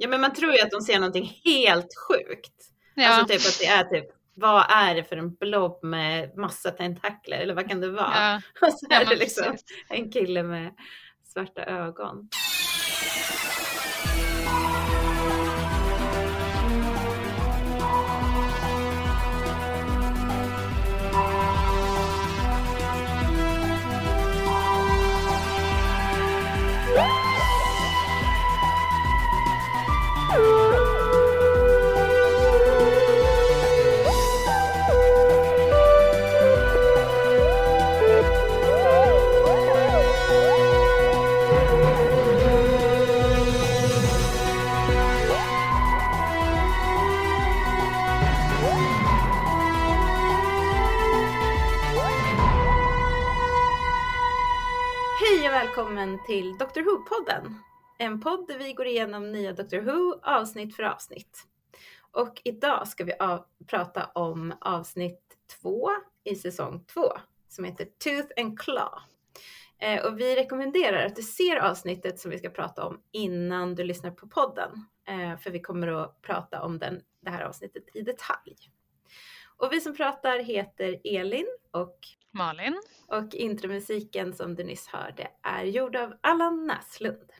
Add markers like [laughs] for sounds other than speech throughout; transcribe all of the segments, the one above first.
Ja men man tror ju att de ser någonting helt sjukt. Ja. Alltså typ att det är typ, vad är det för en blob med massa tentakler eller vad kan det vara? ja. [laughs] Och så Ja, är det men liksom precis. en kille med svarta ögon. Välkommen till Doctor Who-podden. En podd där vi går igenom nya Doctor Who avsnitt för avsnitt. Och idag ska vi av- prata om avsnitt två i säsong två som heter Tooth and Claw. Eh, och vi rekommenderar att du ser avsnittet som vi ska prata om innan du lyssnar på podden. Eh, för vi kommer att prata om den, det här avsnittet i detalj. Och vi som pratar heter Elin och Malin. och intromusiken som du nyss hörde är gjord av Allan Näslund.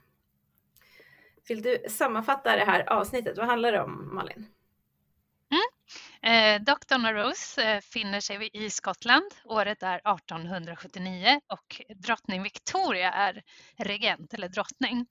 Vill du sammanfatta det här avsnittet? Vad handlar det om Malin? Eh, Doktorn och Rose eh, finner sig i Skottland. Året är 1879 och drottning Victoria är regent eller drottning.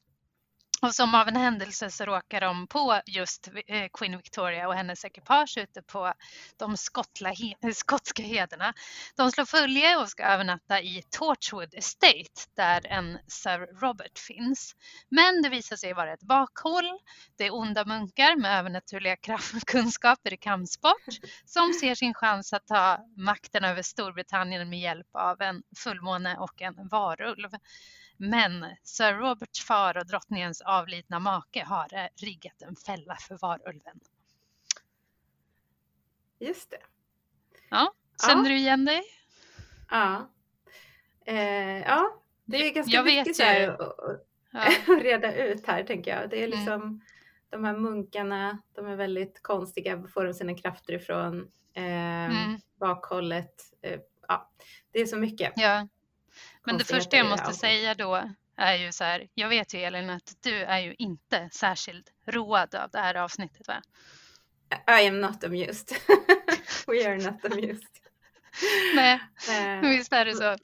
Och som av en händelse så råkar de på just eh, Queen Victoria och hennes ekipage ute på de skottla, [laughs] skotska hederna. De slår följe och ska övernatta i Torchwood Estate där en Sir Robert finns. Men det visar sig vara ett bakhåll. Det är onda munkar med övernaturliga [laughs] kunskaper i kampsport som ser sin chans att ta makten över Storbritannien med hjälp av en fullmåne och en varulv. Men Sir Roberts far och drottningens avlidna make har eh, riggat en fälla för varulven. Just det. Ja, känner Ja. du igen dig? Ja. Eh, ja, det är ganska Jag mycket så här att, Ja. [laughs] reda ut här tänker jag. Det är Mm. liksom de här munkarna, de är väldigt konstiga. Var får de sina krafter ifrån? Eh, Mm. Bakhållet. Eh, ja, det är så mycket. ja. Men det första jag måste säga då är ju så här, jag vet ju Elin att du är ju inte särskilt road av det här avsnittet va? I am not amused. [laughs] We are not amused. [laughs] Nej, Eh, visst är det så?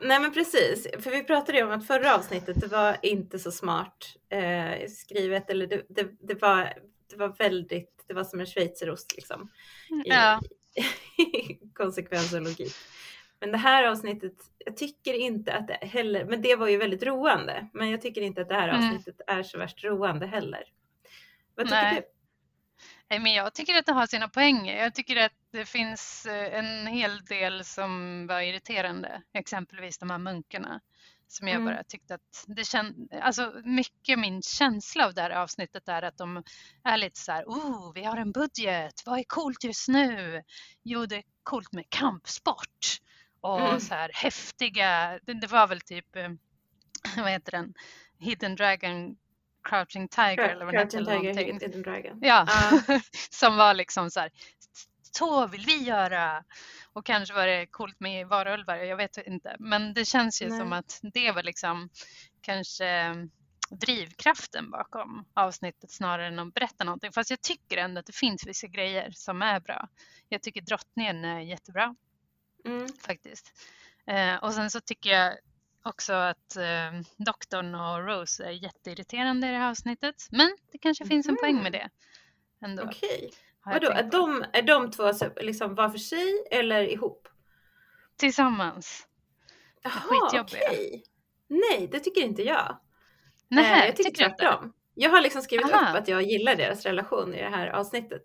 Nej men precis, för vi pratade ju om att förra avsnittet det var inte så smart eh, skrivet eller det, det, det, var, det var väldigt, det var som en schweizerost liksom. I, Ja. [laughs] konsekvens och logik. Men det här avsnittet, jag tycker inte att det heller, men det var ju väldigt roande. Men jag tycker inte att det här Mm. avsnittet är så värst roande heller. Vad tycker Nej. du? Nej, men jag tycker att det har sina poänger. Jag tycker att det finns eh, en hel del som var irriterande. Exempelvis de här munkarna. Som jag Mm. bara tyckte att det känd... Alltså mycket min känsla av det här avsnittet är att de är lite så här, oh, vi har en budget, vad är coolt just nu? Jo, det är coolt med kampsport och Mm. så här häftiga, det, var väl typ, eh, [laughs] vad heter den, Hidden Dragon, Crouching Tiger eller vad den heter. Tiger. Hidden Dragon. Ja, Ja. [laughs] som var liksom så här, så vill vi göra. Och kanske var det coolt med varulvar, jag vet inte. Men det känns ju Nej. som att det var liksom kanske drivkraften bakom avsnittet snarare än att berätta någonting. Fast jag tycker ändå att det finns vissa grejer som är bra. Jag tycker drottningen är jättebra Mm. faktiskt. Eh, och sen så tycker jag också att eh, doktorn och Rose är jätteirriterande i det här avsnittet. Men det kanske finns en poäng med det. Ändå, Okej. Vadå, är de, är de två liksom var för sig eller ihop? Tillsammans. Jaha, okej. Nej, det tycker inte jag. Nej, Eh, jag tycker, tycker tvärtom. Jag har liksom skrivit Aha. upp att jag gillar deras relation i det här avsnittet.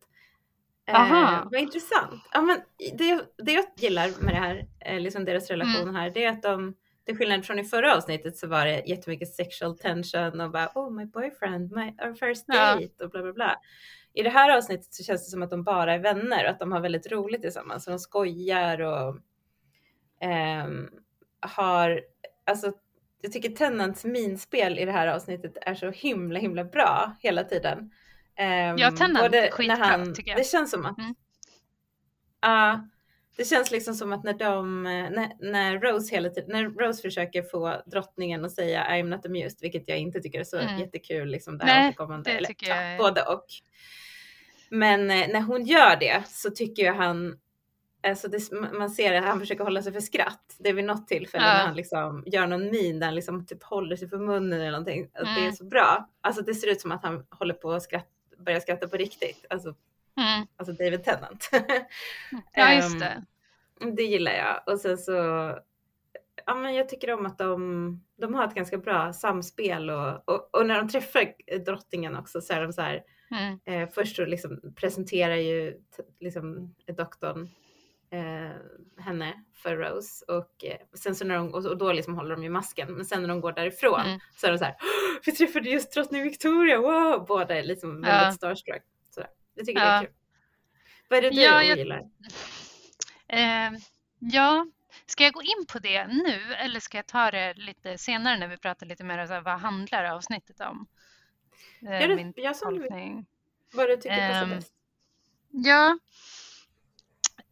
Eh, Aha. vad intressant. Ja, men det, det jag gillar med det här, eh, liksom deras relation Mm. här, det är att de, till skillnad från i förra avsnittet så var det jättemycket sexual tension och bara oh my boyfriend, my, our first Ja. date och bla bla bla. I det här avsnittet så känns det som att de bara är vänner och att de har väldigt roligt tillsammans. Så de skojar och ehm, har, alltså jag tycker Tennants minspel i det här avsnittet är så himla himla bra hela tiden. Um, ja, Tennant är skitbra han, tycker jag. Det känns som att, mm. uh, det känns liksom som att när de, när, när Rose hela tiden, när Rose försöker få drottningen att säga I'm not amused, vilket jag inte tycker är så mm. jättekul liksom det här det tycker jag är... både och. Men eh, när hon gör det så tycker jag han, alltså det, man ser att han försöker hålla sig för skratt. Det är vid något tillfälle ja. när han liksom gör någon min där han liksom typ håller sig för munnen eller någonting. Mm. Det är mm. så bra. Alltså det ser ut som att han håller på att skratta, börja skratta på riktigt. Alltså, mm. alltså David Tennant. [laughs] ja just det. Um, det gillar jag. Och sen så, ja men jag tycker om att de, de har ett ganska bra samspel och, och, och när de träffar drottningen också så är de så här Mm. Eh, först så liksom presenterar ju liksom, doktorn eh, henne för Rose och eh, sen så när de, och, då liksom håller de ju masken. Men sen när de går därifrån mm. så är de så här, vi träffade just drottning Victoria, wow! Båda är liksom väldigt ja. starstruck. Sådär. Jag tycker ja. det är kul. Vad är det du ja, jag, gillar? Eh, ja, Ska jag gå in på det nu eller ska jag ta det lite senare när vi pratar lite mer om vad handlar avsnittet om? Eh, ja, min jag som tolkning. Vad du tycker passar um, bäst. Ja.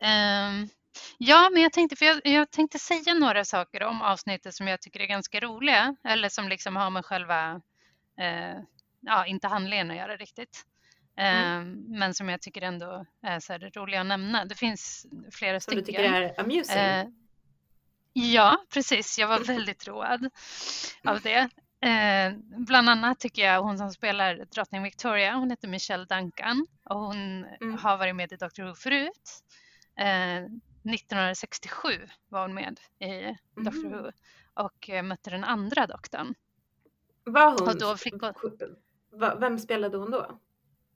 Um, ja, men jag tänkte, för jag, jag, tänkte säga några saker om avsnittet som jag tycker är ganska roliga eller som liksom har med själva, uh, ja, inte handlingen att göra riktigt. Mm. Um, men som jag tycker ändå är så här roliga att nämna. Det finns flera som stycken. Som du tycker är amusing? Uh, ja, precis. Jag var väldigt road av det. Eh, bland annat tycker jag hon som spelar drottning Victoria, hon heter Michelle Duncan och hon mm. har varit med i Doctor Who förut. Eh, 1967 var hon med i mm. Doctor Who och eh, mötte den andra doktorn. Var hon? Och då fick hon... Vem spelade hon då?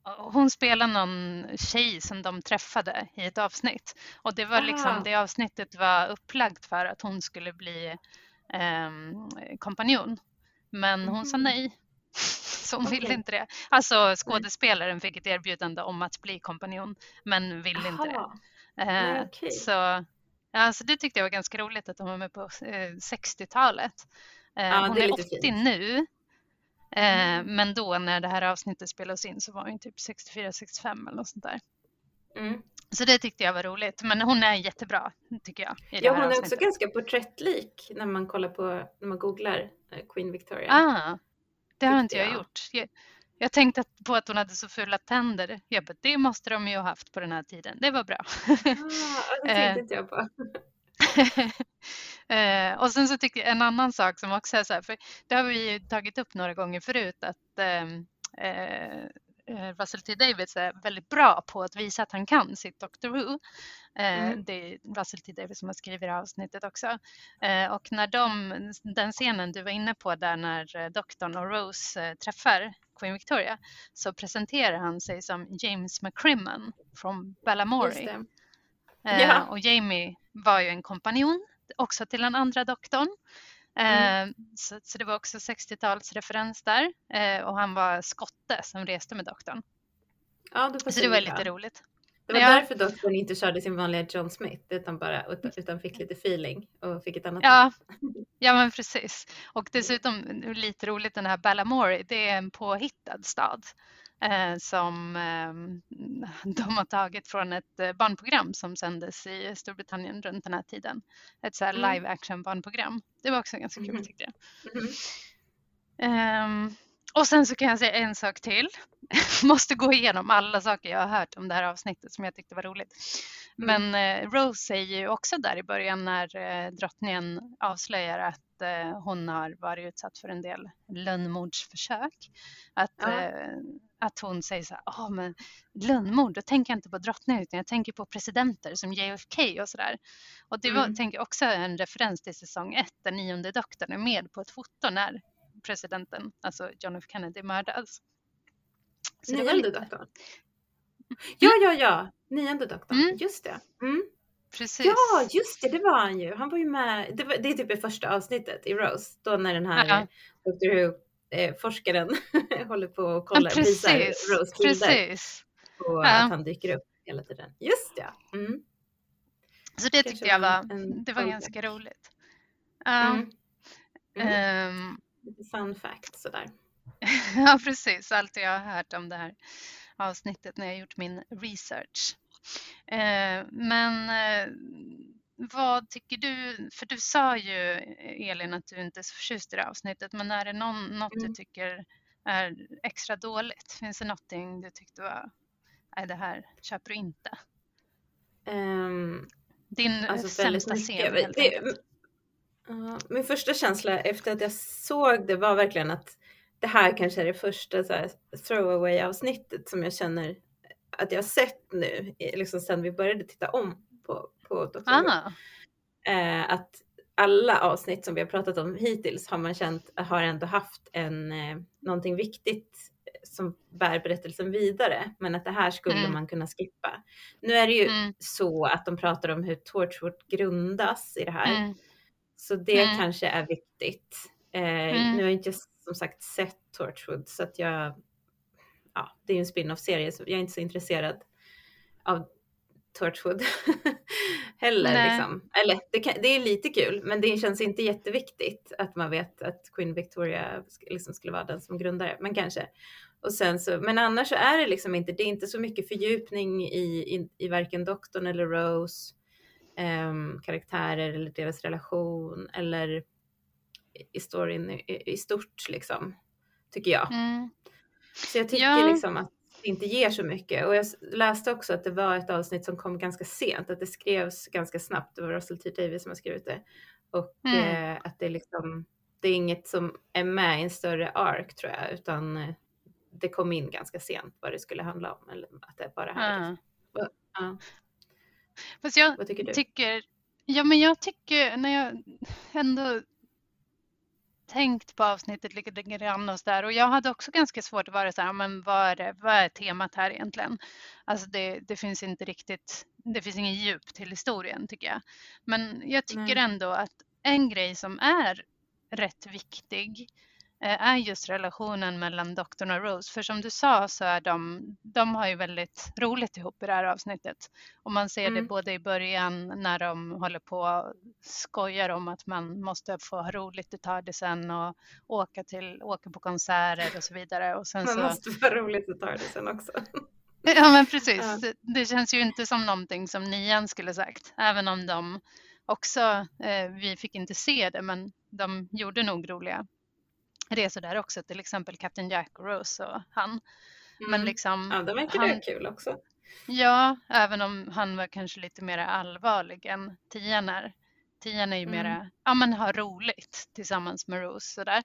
Hon spelade någon tjej som de träffade i ett avsnitt och det var liksom det avsnittet var upplagt för att hon skulle bli eh, kompanjon men hon sa mm. nej. [laughs] Så hon okay. ville inte det. Alltså skådespelaren fick ett erbjudande om att bli kompanjon men ville inte det. Eh, okay. Så alltså det tyckte jag var ganska roligt att hon var med på eh, 60-talet. Eh, ja, hon är, är 80 fint. nu. Eh, mm. Men då när det här avsnittet spelades in så var hon typ 64-65 eller något sånt där. Mm. Så det tyckte jag var roligt. Men hon är jättebra tycker jag. ja, hon är avsnittet. också ganska porträttlik när man kollar på, när man googlar eh, Queen Victoria. Ah, det har inte jag, jag gjort. Jag, tänkte på att hon hade så fula tänder. Jag bara, det måste de ju ha haft på den här tiden. Det var bra. Ah, det tänkte inte jag på. [laughs] eh, och sen så tycker jag en annan sak som också är så här, för det har vi tagit upp några gånger förut att ehm, eh, eh, Russell T Davids är väldigt bra på att visa att han kan sitt Doctor Who. Eh, mm. Det är Russell T Davids som har skrivit det här avsnittet också. Eh, och när de, den scenen du var inne på där när eh, doktorn och Rose eh, träffar Queen Victoria så presenterar han sig som James McCrimmon från Balamori. Eh, ja. Och Jamie var ju en kompanjon också till den andra doktorn. Mm. Eh, så, så, det var också 60-talsreferens där eh, och han var skotte som reste med doktorn. Ja, det så det var lite roligt. Det var ja. därför doktorn inte körde sin vanliga John Smith utan bara utan fick lite feeling och fick ett annat. Ja, [laughs] ja men precis. Och dessutom lite roligt den här Ballamore, det är en påhittad stad som eh, [laughs] de har tagit från ett eh, barnprogram som sändes i Storbritannien runt den här tiden. Ett så mm. live action barnprogram. Det var också ganska kul mm. tyckte jag. Um, och sen så kan jag säga en sak till. [laughs] Måste gå igenom alla saker jag har hört om det här avsnittet som jag tyckte var roligt. Mm. Men eh, Rose säger ju också där i början när eh, drottningen avslöjar att eh, hon har varit utsatt för en del lönnmordsförsök. Att, ja. Eh, att hon säger så här, oh, men lönnmord, då tänker jag inte på drottningen utan jag tänker på presidenter som JFK och så där. Och det var, mm. tänker också en referens till säsong ett där nionde doktorn är med på ett foto när presidenten, alltså John F Kennedy, mördas. Så Nionde lite... doktorn? Ja, ja, ja, nionde doktorn, mm. just det. Mm. Precis. Ja, just det, det var han ju. Han var ju med, det, var, det är typ i första avsnittet i Rose, då när den här ja. Dr. Who eh, forskaren [laughs] håller på och kollar, ja, visar Rose bilder på ja. att han dyker upp hela tiden. Just det. Mm. Så det tyckte jag var, det var ganska roligt. Um. Mm. Um, fun fact sådär. [laughs] ja, precis. Allt jag har hört om det här avsnittet när jag gjort min research. Uh, men uh, vad tycker du? För du sa ju Elin att du inte är så förtjust i det avsnittet, men är det någon, något mm. du tycker är extra dåligt? Finns det någonting du tyckte var, nej det här köper du inte? Um, Din alltså sämsta scen helt det, enkelt. Uh, min första känsla efter att jag såg det var verkligen att det här kanske är det första så här, throwaway avsnittet som jag känner att jag sett nu, liksom sedan vi började titta om på, på Dr. Ah. Uh, att alla avsnitt som vi har pratat om hittills har man känt har ändå haft en, eh, någonting viktigt som bär berättelsen vidare, men att det här skulle mm. man kunna skippa. Nu är det ju mm. så att de pratar om hur Torchwood grundas i det här, mm. så det mm. kanske är viktigt. Eh, mm. nu har jag inte som sagt sett Torchwood så att jag, ja, det är ju en spin-off serie så jag är inte så intresserad av Torchwood [laughs] heller. Liksom. Eller det, kan, det, är lite kul, men det känns inte jätteviktigt att man vet att Queen Victoria liksom skulle vara den som grundare, men kanske. Och sen så, men annars så är det liksom inte, det är inte så mycket fördjupning i, i, i varken doktorn eller Rose, um, karaktärer eller deras relation eller i storyn i, i stort liksom, tycker jag. Mm. Så jag tycker ja. liksom att inte ger så mycket. Och jag läste också att det var ett avsnitt som kom ganska sent, att det skrevs ganska snabbt. Det var Russell T Davis som har skrivit det. Och mm. eh, att det liksom, det är inget som är med i en större ark tror jag, utan eh, det kom in ganska sent vad det skulle handla om. Eller att det bara här. Mm. Ja. Fast jag vad tycker du? tycker, ja men jag tycker när jag ändå tänkt på avsnittet lite grann och där och jag hade också ganska svårt att vara så här, men vad är, det, vad är temat här egentligen? Alltså det, det finns inte riktigt, det finns ingen djup till historien tycker jag. Men jag tycker mm. ändå att en grej som är rätt viktig är just relationen mellan doktorn och Rose. För som du sa så är de, de har ju väldigt roligt ihop i det här avsnittet. Och man ser mm. det både i början när de håller på och skojar om att man måste få ha roligt i Tardisen och åka, till, åka på konserter och så vidare. Och sen man så... måste få roligt i Tardisen också. [laughs] Ja men precis. Ja. Det, det känns ju inte som någonting som nian skulle sagt. Även om de också, eh, vi fick inte se det men de gjorde nog roliga resor där också, till exempel Captain Jack Rose och han. Mm. Men liksom, ja, de verkar han, kul också. Ja, även om han var kanske lite mer allvarlig än Tian är. Tian är ju mm. mera, ja men ha roligt tillsammans med Rose sådär.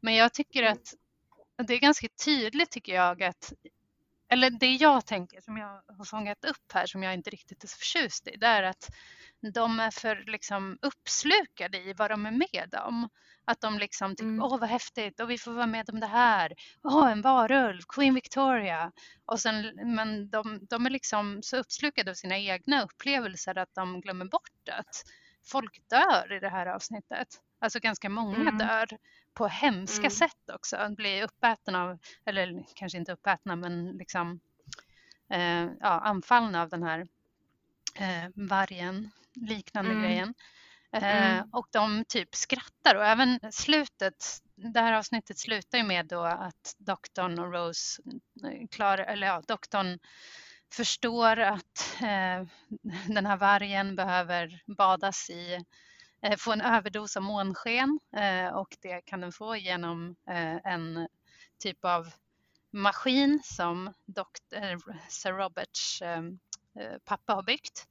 Men jag tycker att det är ganska tydligt tycker jag att eller det jag tänker som jag har fångat upp här som jag inte riktigt är så förtjust i, det är att de är för liksom uppslukade i vad de är med om. Att de liksom typ, mm. åh vad häftigt och vi får vara med om det här. Åh, en varulv, Queen Victoria. Och sen, men de, de är liksom så uppslukade av sina egna upplevelser att de glömmer bort att folk dör i det här avsnittet. Alltså ganska många mm. dör på hemska mm. sätt också. Blir uppätna av, eller kanske inte uppätna men liksom eh, ja, anfallna av den här eh, vargen, liknande mm. grejen. Eh, mm. Och de typ skrattar och även slutet, det här avsnittet slutar ju med då att doktorn och Rose eh, klarar, eller ja, doktorn förstår att eh, den här vargen behöver badas i, eh, få en överdos av månsken eh, och det kan den få genom eh, en typ av maskin som Dr. Sir Roberts pappa har byggt.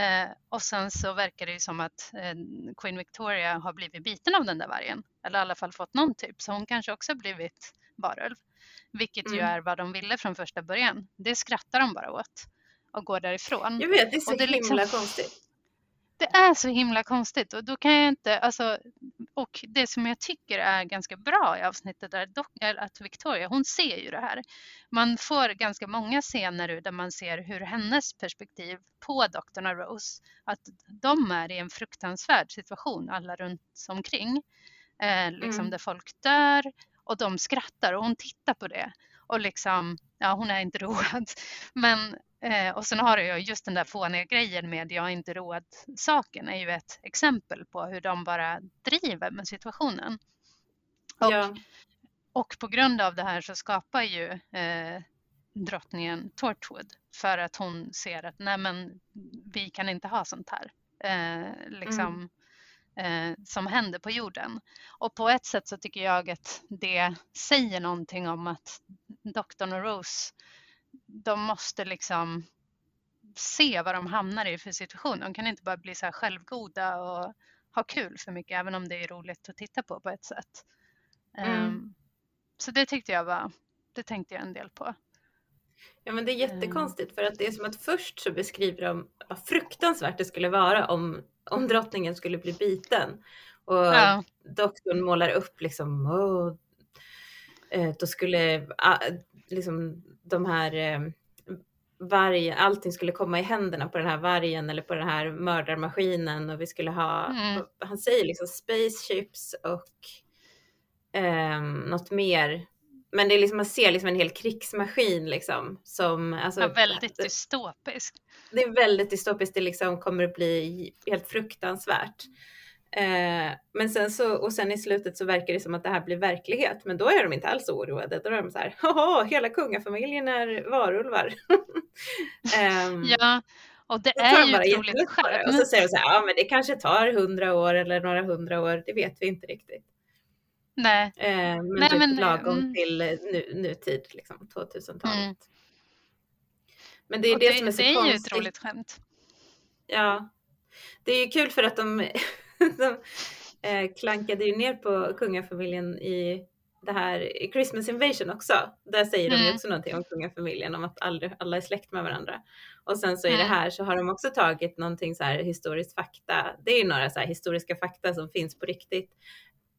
Eh, och sen så verkar det ju som att eh, Queen Victoria har blivit biten av den där vargen. Eller i alla fall fått någon typ. Så hon kanske också blivit varulv. Vilket mm. ju är vad de ville från första början. Det skrattar de bara åt och går därifrån. Jag vet, det är så det himla liksom, konstigt. Det är så himla konstigt och då kan jag inte, alltså, och det som jag tycker är ganska bra i avsnittet är, att Victoria, hon ser ju det här. Man får ganska många scener där man ser hur hennes perspektiv på doktorn och Rose, att de är i en fruktansvärd situation alla runt omkring. Eh, liksom mm. där folk dör och de skrattar och hon tittar på det och liksom, ja hon är inte [laughs] road. Men Eh, och sen har ju just den där fåniga grejen med jag har inte råd saken är ju ett exempel på hur de bara driver med situationen. Och, Ja. och på grund av det här så skapar ju eh, drottningen Torchwood för att hon ser att nej men vi kan inte ha sånt här eh, liksom, eh, som händer på jorden. Och på ett sätt så tycker jag att det säger någonting om att doktorn och Rose de måste liksom se vad de hamnar i för situation. De kan inte bara bli så här självgoda och ha kul för mycket, även om det är roligt att titta på på ett sätt. Mm. Um, så det tyckte jag var, det tänkte jag en del på. Ja men det är jättekonstigt för att det är som att först så beskriver de vad fruktansvärt det skulle vara om, om drottningen skulle bli biten. Och Ja. doktorn målar upp liksom, eh, då skulle ah, liksom de här eh, vargen, allting skulle komma i händerna på den här vargen eller på den här mördarmaskinen och vi skulle ha, Mm. han säger liksom spaceships och ehm, något mer. Men det är liksom, man ser liksom en hel krigsmaskin liksom. Som, alltså, Ja, väldigt dystopisk. det är väldigt dystopiskt, det liksom kommer att bli helt fruktansvärt. Eh, men sen så, och sen i slutet så verkar det som att det här blir verklighet, men då är de inte alls oroade. Då är de så här, haha, hela kungafamiljen är varulvar. [laughs] Ehm, Ja, och det är ju bara ett roligt jättelätt på det. Och så säger de så här, ja men det kanske tar hundra år eller några hundra år, det vet vi inte riktigt. Nej, Eh, men Nej, typ men, lagom mm. till eh, nu, nutid, liksom 2000-talet. Mm. Men det är och det, som är så det är ju konstigt. ett roligt skämt. Ja, det är ju kul för att de, [laughs] de eh, klankade ju ner på kungafamiljen i det här i Christmas Invasion också. Där säger de Mm. också någonting om kungafamiljen, om att aldrig, alla är släkt med varandra. Och sen så i det Mm. här så har de också tagit någonting så här historiskt fakta. Det är ju några så här historiska fakta som finns på riktigt.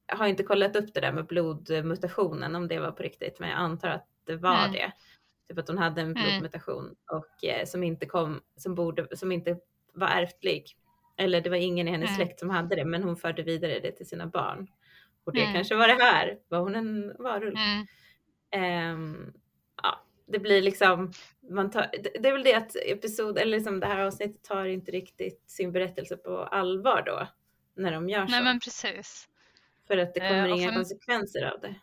Jag har inte kollat upp det där med blodmutationen, om det var på riktigt, men jag antar att det var Mm. det. Typ att hon hade en Mm. blodmutation och eh, som inte kom, som borde, som inte var ärftlig. Eller det var ingen i hennes Mm. släkt som hade det, men hon förde vidare det till sina barn. Och det Mm. kanske var det här, var hon en varulv? Mm. Ehm, ja, det blir liksom, man tar, det, det är väl det att episod, eller liksom det här avsnittet tar inte riktigt sin berättelse på allvar då, när de gör Nej så. men precis. För att det Eh, kommer och inga för- konsekvenser av det.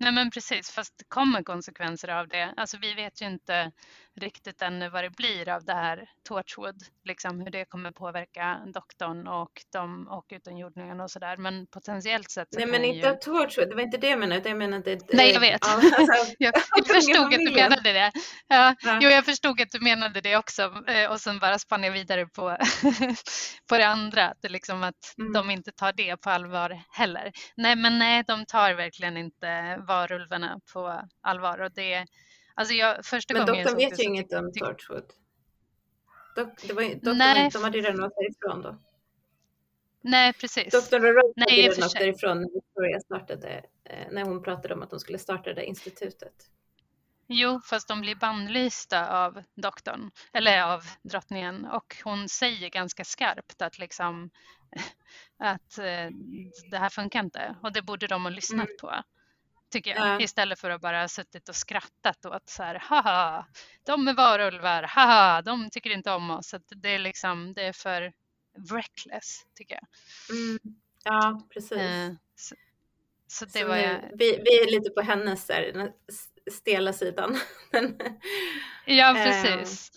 Nej men precis, fast det kommer konsekvenser av det. Alltså vi vet ju inte riktigt ännu vad det blir av det här Torchwood, liksom hur det kommer påverka doktorn och de och utomjordingarna och sådär. Men potentiellt sett Nej men ju... inte av Torchwood, det var inte det jag menade, utan jag menade... Nej, jag vet. Ja, [laughs] alltså, Jag, [laughs] jag förstod att du menade det. Ja, Ja. Jo, jag förstod att du menade det också eh, och sen bara spann jag vidare på, [laughs] på det andra, att, det liksom att Mm. de inte tar det på allvar heller. Nej, men nej, de tar verkligen inte varulvarna på allvar och det Alltså jag, första men doktorn vet det ju inget om Torchwood. Dok, det var, ju- doktorn, Nej. de hade ju redan åkt därifrån då. Nej, precis. Doktorn Nej, hade och redan sig. därifrån när Victoria startade, eh, när hon pratade om att de skulle starta det institutet. Jo, fast de blir bannlysta av doktorn, eller av drottningen och hon säger ganska skarpt att liksom [laughs] att eh, det här funkar inte och det borde de ha lyssnat Mm. på. Tycker jag. Ja. Istället för att bara ha suttit och skrattat åt så här, haha, de är varulvar, haha, de tycker inte om oss. Så det är liksom, det är för reckless tycker jag. Mm. Ja, precis. Eh, så, så det Så var nu, jag, vi, vi är lite på hennes där, stela sidan. [laughs] Ja eh, precis.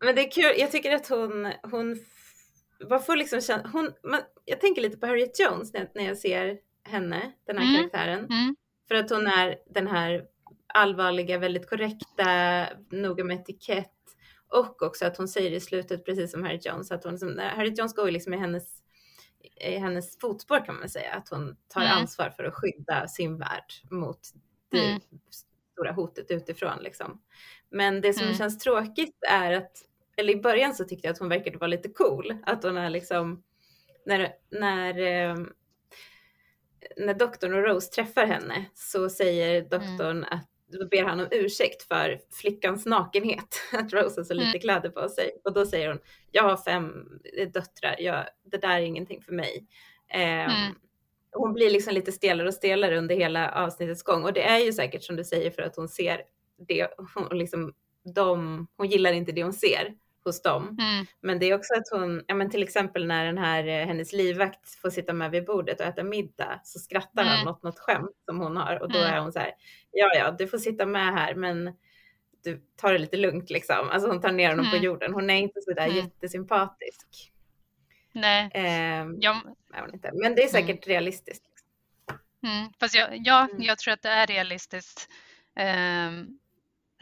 men det är kul, jag tycker att hon, hon, får liksom känna, hon, man, jag tänker lite på Harriet Jones när, när jag ser henne, den här Mm. karaktären. Mm, För att hon är den här allvarliga, väldigt korrekta, noga med etikett. Och också att hon säger i slutet, precis som Harriet Jones, att hon, som, Harriet Jones går ju liksom i hennes, i hennes fotspår kan man säga. Att hon tar Mm. ansvar för att skydda sin värld mot det Mm. stora hotet utifrån. Liksom. Men det som Mm. känns tråkigt är att, eller i början så tyckte jag att hon verkade vara lite cool. Att hon är liksom, när, när ehm, när doktorn och Rose träffar henne så säger doktorn att då ber han om ursäkt för flickans nakenhet, [laughs] att Rose har så lite Mm. kläder på sig. Och då säger hon, jag har fem döttrar, jag, det där är ingenting för mig. Ehm, Mm. Hon blir liksom lite stelare och stelare under hela avsnittets gång och det är ju säkert som du säger för att hon ser det, hon liksom de, hon gillar inte det hon ser hos dem. Mm. Men det är också att hon, ja men till exempel när den här, eh, hennes livvakt får sitta med vid bordet och äta middag så skrattar han Mm. åt något skämt som hon har och då Mm. är hon så här, ja ja du får sitta med här men du tar det lite lugnt liksom. Alltså hon tar ner honom Mm. på jorden. Hon är inte så där Mm. jättesympatisk. Nej, Ehm, jag, hon inte. Men det är säkert realistiskt. Mm, fast jag, ja, Mm. jag tror att det är realistiskt. Ehm,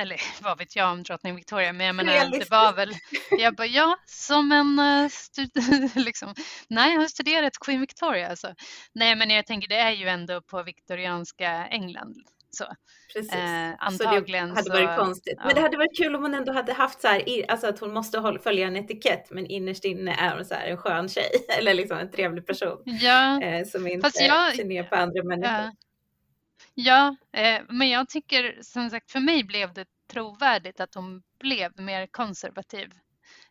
eller [laughs] vad vet jag om drottning Victoria, men jag menar det var väl, jag bara ja, som en uh, stud- [laughs] liksom, nej jag har studerat Queen Victoria alltså. Nej men jag tänker det är ju ändå på viktorianska England. Så, Precis. eh, så antagligen det hade så, varit konstigt. Men ja. det hade varit kul om hon ändå hade haft så här, alltså att hon måste hålla, följa en etikett men innerst inne är hon så här en skön tjej [laughs] eller liksom en trevlig person Ja, eh, som inte Fast jag- ser ner på andra människor. Ja, ja eh, men jag tycker som sagt för mig blev det trovärdigt att hon blev mer konservativ.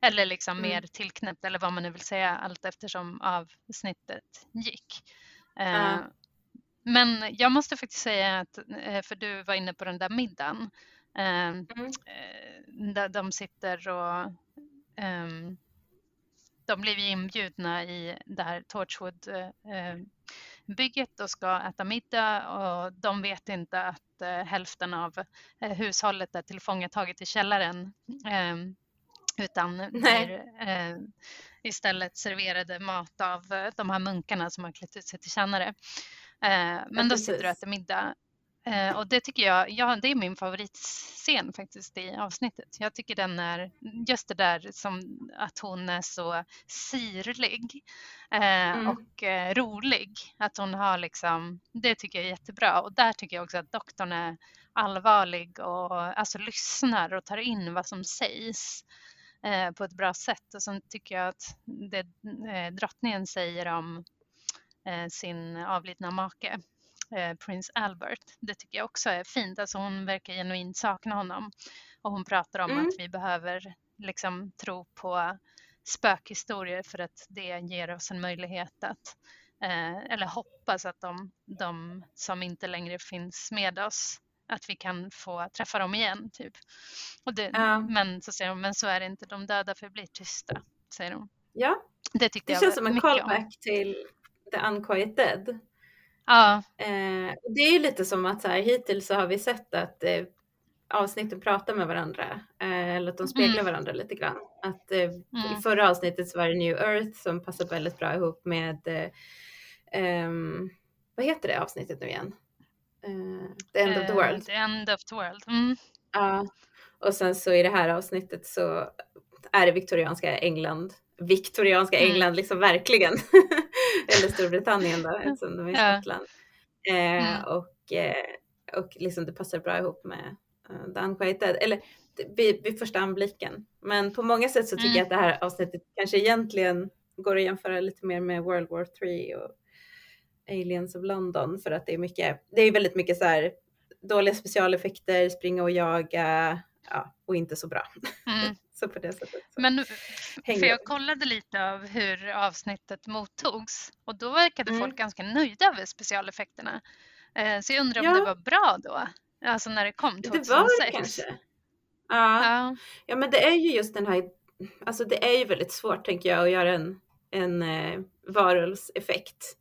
Eller liksom Mm. mer tillknäppt eller vad man nu vill säga allt eftersom avsnittet gick. Eh, Ja. Men jag måste faktiskt säga att, eh, för du var inne på den där middagen. eh, Mm. eh, där de sitter och ehm, de blev ju inbjudna i det här Torchwood eh, eh, bygget och ska äta middag och de vet inte att eh, hälften av eh, hushållet är tillfångataget i källaren. ehm, utan blir eh, istället serverade mat av eh, de här munkarna som har klätt ut sig till tjänare. Eh, men då sitter du och äter middag. Eh, och det tycker jag, ja, det är min favoritscen faktiskt i avsnittet. Jag tycker den är, just det där som att hon är så sirlig eh, Mm. och eh, rolig. Att hon har liksom, det tycker jag är jättebra. Och där tycker jag också att doktorn är allvarlig och alltså lyssnar och tar in vad som sägs eh, på ett bra sätt. Och sen tycker jag att det eh, drottningen säger om eh, sin avlidna make, eh, prins Albert, det tycker jag också är fint. Alltså hon verkar genuint sakna honom. Och hon pratar om Mm. att vi behöver liksom tro på spökhistorier för att det ger oss en möjlighet att, eh, eller hoppas att de, de som inte längre finns med oss, att vi kan få träffa dem igen. Typ. Och det, Ja. Men så säger hon, men så är det inte, de döda förblir tysta, säger hon. Ja, Det tyckte det jag känns som en mycket om. callback till The Unquiet Dead. Ja, Eh, det är ju lite som att så här, hittills så har vi sett att eh, avsnitten pratar med varandra. Eh, eller att de speglar Mm. varandra lite grann. Att, eh, Mm. I förra avsnittet så var det New Earth som passar väldigt bra ihop med eh, ehm, vad heter det avsnittet nu igen? Eh, the End of the eh, World. The end of the world. Mm. Ja. Och sen så i det här avsnittet så är det viktorianska England. Viktorianska Mm. England liksom verkligen. [laughs] [laughs] Eller Storbritannien då eftersom de är i Ja. Skottland. Eh, Mm. och, eh, och liksom det passar bra ihop med uh, The Unquiet Dead. Eller vid, vid första anblicken. Men på många sätt så tycker Mm. jag att det här avsnittet kanske egentligen går att jämföra lite mer med World War 3 och Aliens of London för att det är mycket, det är väldigt mycket så här dåliga specialeffekter, springa och jaga, ja, och inte så bra. Mm. [laughs] Så på det sättet. Så. Men för jag kollade lite av hur avsnittet mottogs och då verkade Mm. folk ganska nöjda över specialeffekterna. Eh, Så jag undrar om Ja. det var bra då? Alltså när det kom det 2006? var det kanske. Ja. Ja. ja, men det är ju just den här, alltså det är ju väldigt svårt tänker jag att göra en, en eh, varulvseffekt.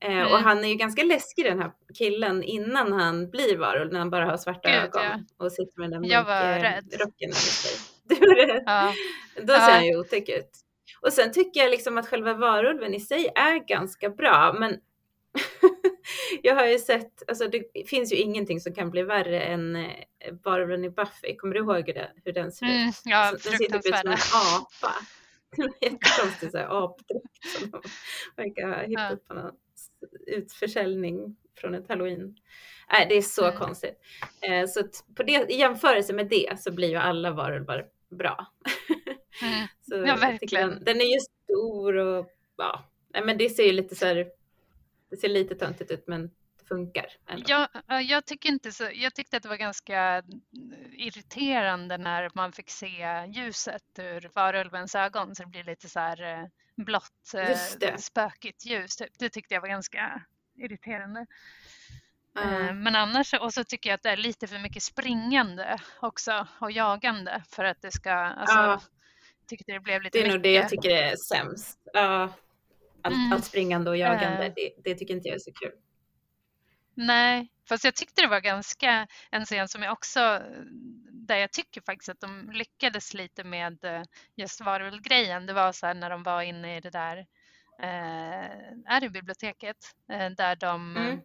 Eh, Mm. Och han är ju ganska läskig den här killen innan han blir varulv när han bara har svarta Gud, ögon ja. och sitter med den Jag var munk, rädd. rocken över sig. [laughs] Rädd? Ja. Då ser han ju otäck ut. Och sen tycker jag liksom att själva varulven i sig är ganska bra, men [laughs] jag har ju sett, alltså det finns ju ingenting som kan bli värre än eh, varulven i Buffy. Kommer du ihåg hur, det, hur den ser Mm, ut? ja, Alltså, den ser typ ut som en apa. [laughs] Jättekonstig apdräkt som de verkar ha hittat Ja. på någon utförsäljning från ett halloween. Nej, det är så Mm. konstigt. Eh, så på det, i jämförelse med det så blir ju alla varulvar bra. Mm. [laughs] Så Ja, verkligen. Den, den är ju stor och ja, nej, men det ser ju lite så här, det ser lite töntigt ut men det funkar. Jag, ja, jag, tycker inte så, jag tyckte att det var ganska irriterande när man fick se ljuset ur varulvens ögon så det blir lite så här eh, blått, eh, spökigt ljus. Typ. Det tyckte jag var ganska irriterande. Uh. Men annars, och så tycker jag att det är lite för mycket springande också och jagande för att det ska, alltså, uh. tyckte det blev lite Det är mycket. nog det jag tycker är sämst. Uh, allt, mm. allt springande och jagande, det, det tycker inte jag är så kul. Nej, fast jag tyckte det var ganska en scen som jag också, där jag tycker faktiskt att de lyckades lite med just varulvgrejen. Det var så här när de var inne i det där, eh, är det biblioteket, eh, där de mm.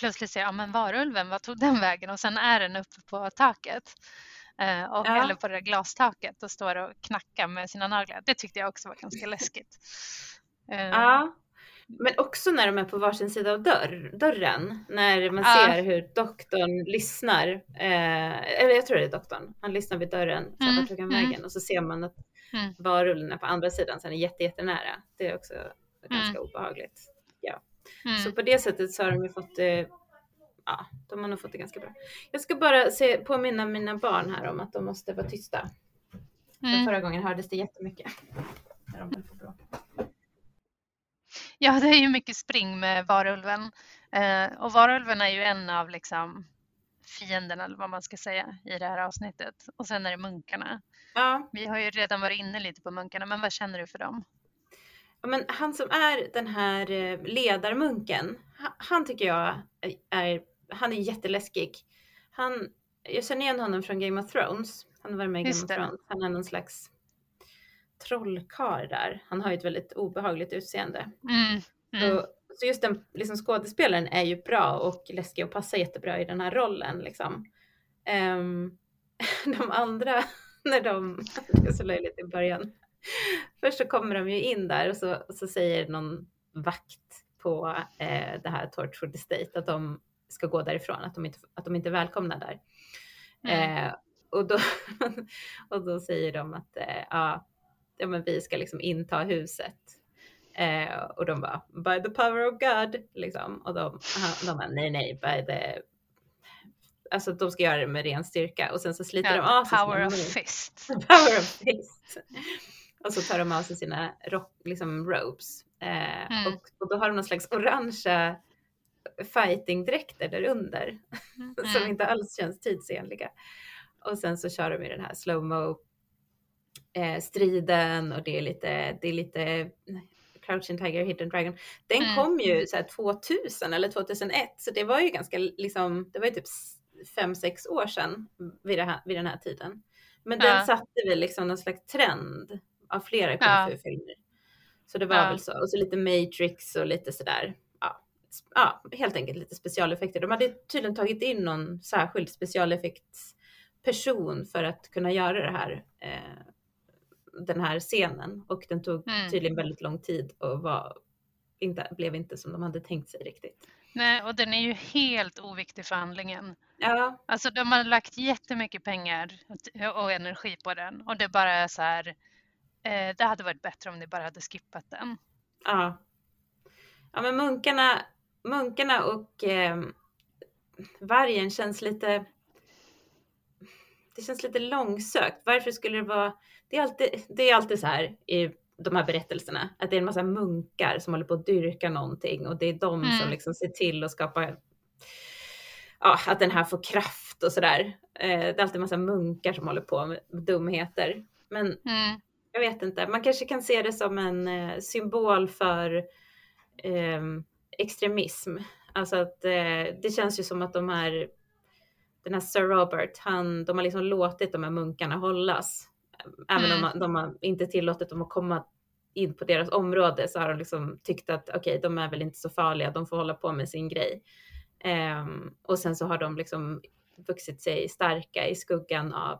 Plötsligt säger, ja men varulven, vad tog den vägen? Och sen är den uppe på taket. Eh, och, ja. Eller på det glastaket och står och knackar med sina naglar. Det tyckte jag också var ganska [laughs] läskigt. Ja, men också när de är på varsin sida av dörr, dörren. När man Ja. ser hur doktorn lyssnar. Eh, eller jag tror det är doktorn. Han lyssnar vid dörren. Så Mm, tog han mm. vägen? Och så ser man att Mm. varulven är på andra sidan. Sen är jätte, jättenära. Det är också Mm. ganska obehagligt. Mm. Så på det sättet så har de ju fått det. Ja, de har nog fått det ganska bra. Jag ska bara se, påminna mina barn här om att de måste vara tysta. För Mm. förra gången hördes det jättemycket. När de på. Ja, det är ju mycket spring med varulven. Eh, och varulven är ju en av liksom fienderna, eller vad man ska säga, i det här avsnittet. Och sen är det munkarna. Ja, Vi har ju redan varit inne lite på munkarna, men vad känner du för dem? Men han som är den här eh, ledarmunken, han, han tycker jag är, han är jätteläskig. Han, jag känner igen honom från Game of Thrones. Han har varit med i Game of. Thrones. Han är någon slags trollkarl där. Han har ju ett väldigt obehagligt utseende. Mm. Mm. Så, så just den liksom, skådespelaren är ju bra och läskig och passar jättebra i den här rollen. Liksom. Ehm, [laughs] de andra, [laughs] när de, [laughs] det är så löjligt i början. [laughs] Först så kommer de ju in där och så, och så säger någon vakt på eh, det här Torchwood Estate att de ska gå därifrån, att de inte, att de inte är välkomna där. Mm. Eh, och, då, [laughs] och då säger de att eh, ja, ja, men vi ska liksom inta huset. Eh, och de bara, by the power of God, liksom. Och de, de bara, nej, nej, by the... Alltså de ska göra det med ren styrka och sen så sliter de Ja, av sig [laughs] power of fist. Power of fist. Och så tar de av sig sina rock, liksom robes. Eh, Mm. och, och då har de någon slags orangea fightingdräkter där under [laughs] som Mm. inte alls känns tidsenliga. Och sen så kör de i den här slowmo eh, striden och det är lite, det är lite Crouching Tiger, Hidden Dragon. Den Mm. kom ju så här 2000 eller 2001 så det var ju ganska liksom, det var ju typ 5-6 år sedan vid, här, vid den här tiden. Men den Ja. satte väl liksom någon slags trend av flera kung Ja. fu-filmer. Så det var Ja. väl så. Och så lite Matrix och lite sådär. Ja, ja, helt enkelt lite specialeffekter. De hade tydligen tagit in någon särskild specialeffektsperson för att kunna göra det här. Eh, den här scenen och den tog Mm. tydligen väldigt lång tid och var inte, blev inte som de hade tänkt sig riktigt. Nej, och den är ju helt oviktig för handlingen. Ja, Alltså de har lagt jättemycket pengar och- och energi på den och det bara är så här. Eh, det hade varit bättre om ni bara hade skippat den. ja. Ja, men munkarna, munkarna och eh, vargen känns lite. Det känns lite långsökt. Varför skulle det vara? Det är alltid, det är alltid så här i de här berättelserna att det är en massa munkar som håller på att dyrka någonting och det är de som Mm. liksom ser till att skapa. Ja, att den här får kraft och sådär. Eh, det är alltid en massa munkar som håller på med dumheter. Men Mm. Jag vet inte, man kanske kan se det som en eh, symbol för eh, extremism. Alltså att eh, det känns ju som att de här, den här Sir Robert, han, de har liksom låtit de här munkarna hållas. Även Mm. om de har inte tillåtit dem att komma in på deras område så har de liksom tyckt att okej, de är väl inte så farliga, de får hålla på med sin grej. Ehm, och sen så har de liksom vuxit sig starka i skuggan av,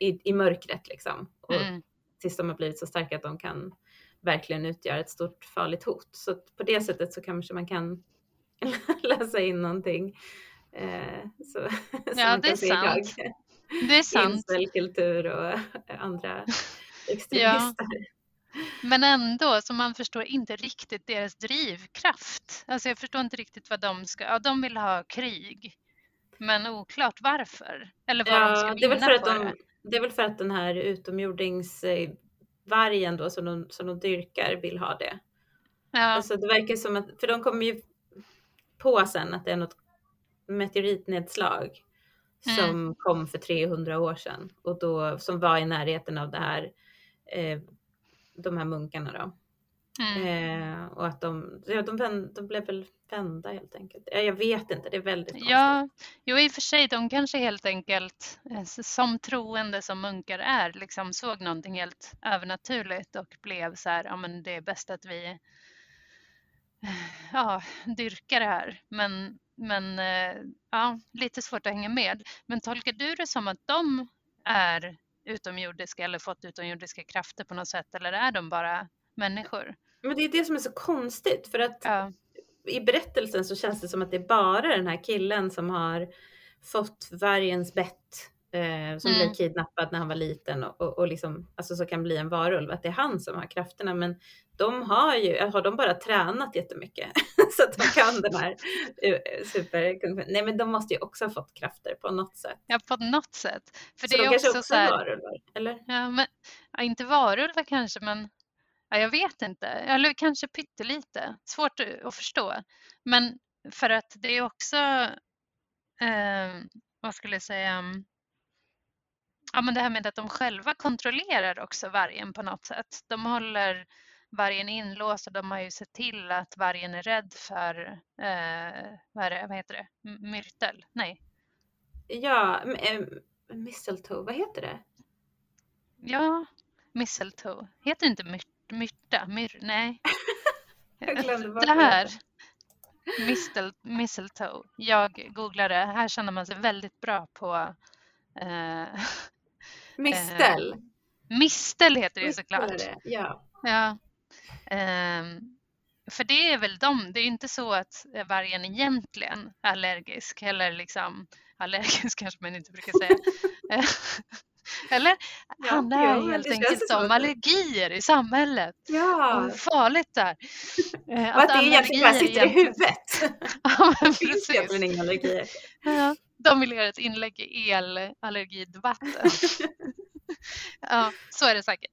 i, i mörkret liksom. Och Mm. Tills de har blivit så starka att de kan verkligen utgöra ett stort farligt hot. Så på det sättet så kanske man kan [laughs] läsa in någonting. Eh, så, Ja, det är sant. idag. Det är sant. Incelkultur och [laughs] andra [laughs] extremister. Men ändå, så man förstår inte riktigt deras drivkraft. Alltså jag förstår inte riktigt vad de ska, ja de vill ha krig. Men oklart varför. Eller vad de ska Ja, det är, väl vinna för att de, det. Det är väl för att den här utomjordingsvargen då som de, som de dyrkar vill ha det. Ja, Alltså det verkar som att, för de kommer ju på sen att det är något meteoritnedslag Mm. som kom för 300 år sedan och då som var i närheten av det här, eh, de här munkarna då. Mm. Eh, och att de, ja, de, vänd, de blev väl vända helt enkelt. Ja, Jag vet inte, det är väldigt konstigt. Ja, jo i och för sig, de kanske helt enkelt eh, som troende som munkar är, liksom såg någonting helt övernaturligt och blev så här, ja men det är bäst att vi eh, ja, dyrkar det här. Men, men eh, ja, lite svårt att hänga med. Men tolkar du det som att de är utomjordiska eller fått utomjordiska krafter på något sätt eller är de bara människor? Men det är det som är så konstigt för att Ja, i berättelsen så känns det som att det är bara den här killen som har fått vargens bett eh, som Mm. blev kidnappad när han var liten och, och, och liksom, alltså så kan bli en varulv, att det är han som har krafterna. Men de har ju, har de bara tränat jättemycket [laughs] så att de kan den här eh, super, nej men de måste ju också ha fått krafter på något sätt. ja på något sätt. För så det de är kanske också, också så här, är varulvar, eller? Ja, men, ja, inte varulvar kanske, men ja, jag vet inte. Eller kanske pyttelite. Svårt att förstå. Men för att det är också, eh, vad skulle jag säga, ja, men det här med att de själva kontrollerar också vargen på något sätt. De håller vargen inlåst och de har ju sett till att vargen är rädd för, eh, vad, är det, vad heter det, myrtel? Nej, Ja, eh, mistletoe, vad heter det? ja, mistletoe. Heter det inte myr, myrta? Myr, nej. [laughs] Jag glömde vad Det här, mistel, mistletoe. Jag googlade, här känner man sig väldigt bra på eh, [laughs] Mistel. mistel heter det Mistel såklart. det, Ja. Ja. Ehm, för det är väl de, det är inte så att vargen egentligen är allergisk eller liksom allergisk [laughs] kanske man inte brukar säga. Eller? Ja, handlar ja, helt enkelt om att det- allergier i samhället. Ja. Och farligt det är. [laughs] Eh, Och att det egentligen bara sitter i huvudet. [laughs] Ja, Det finns egentligen inga allergier. Ja, de vill göra ett inlägg i elallergidebatten. [laughs] ja, så är det säkert.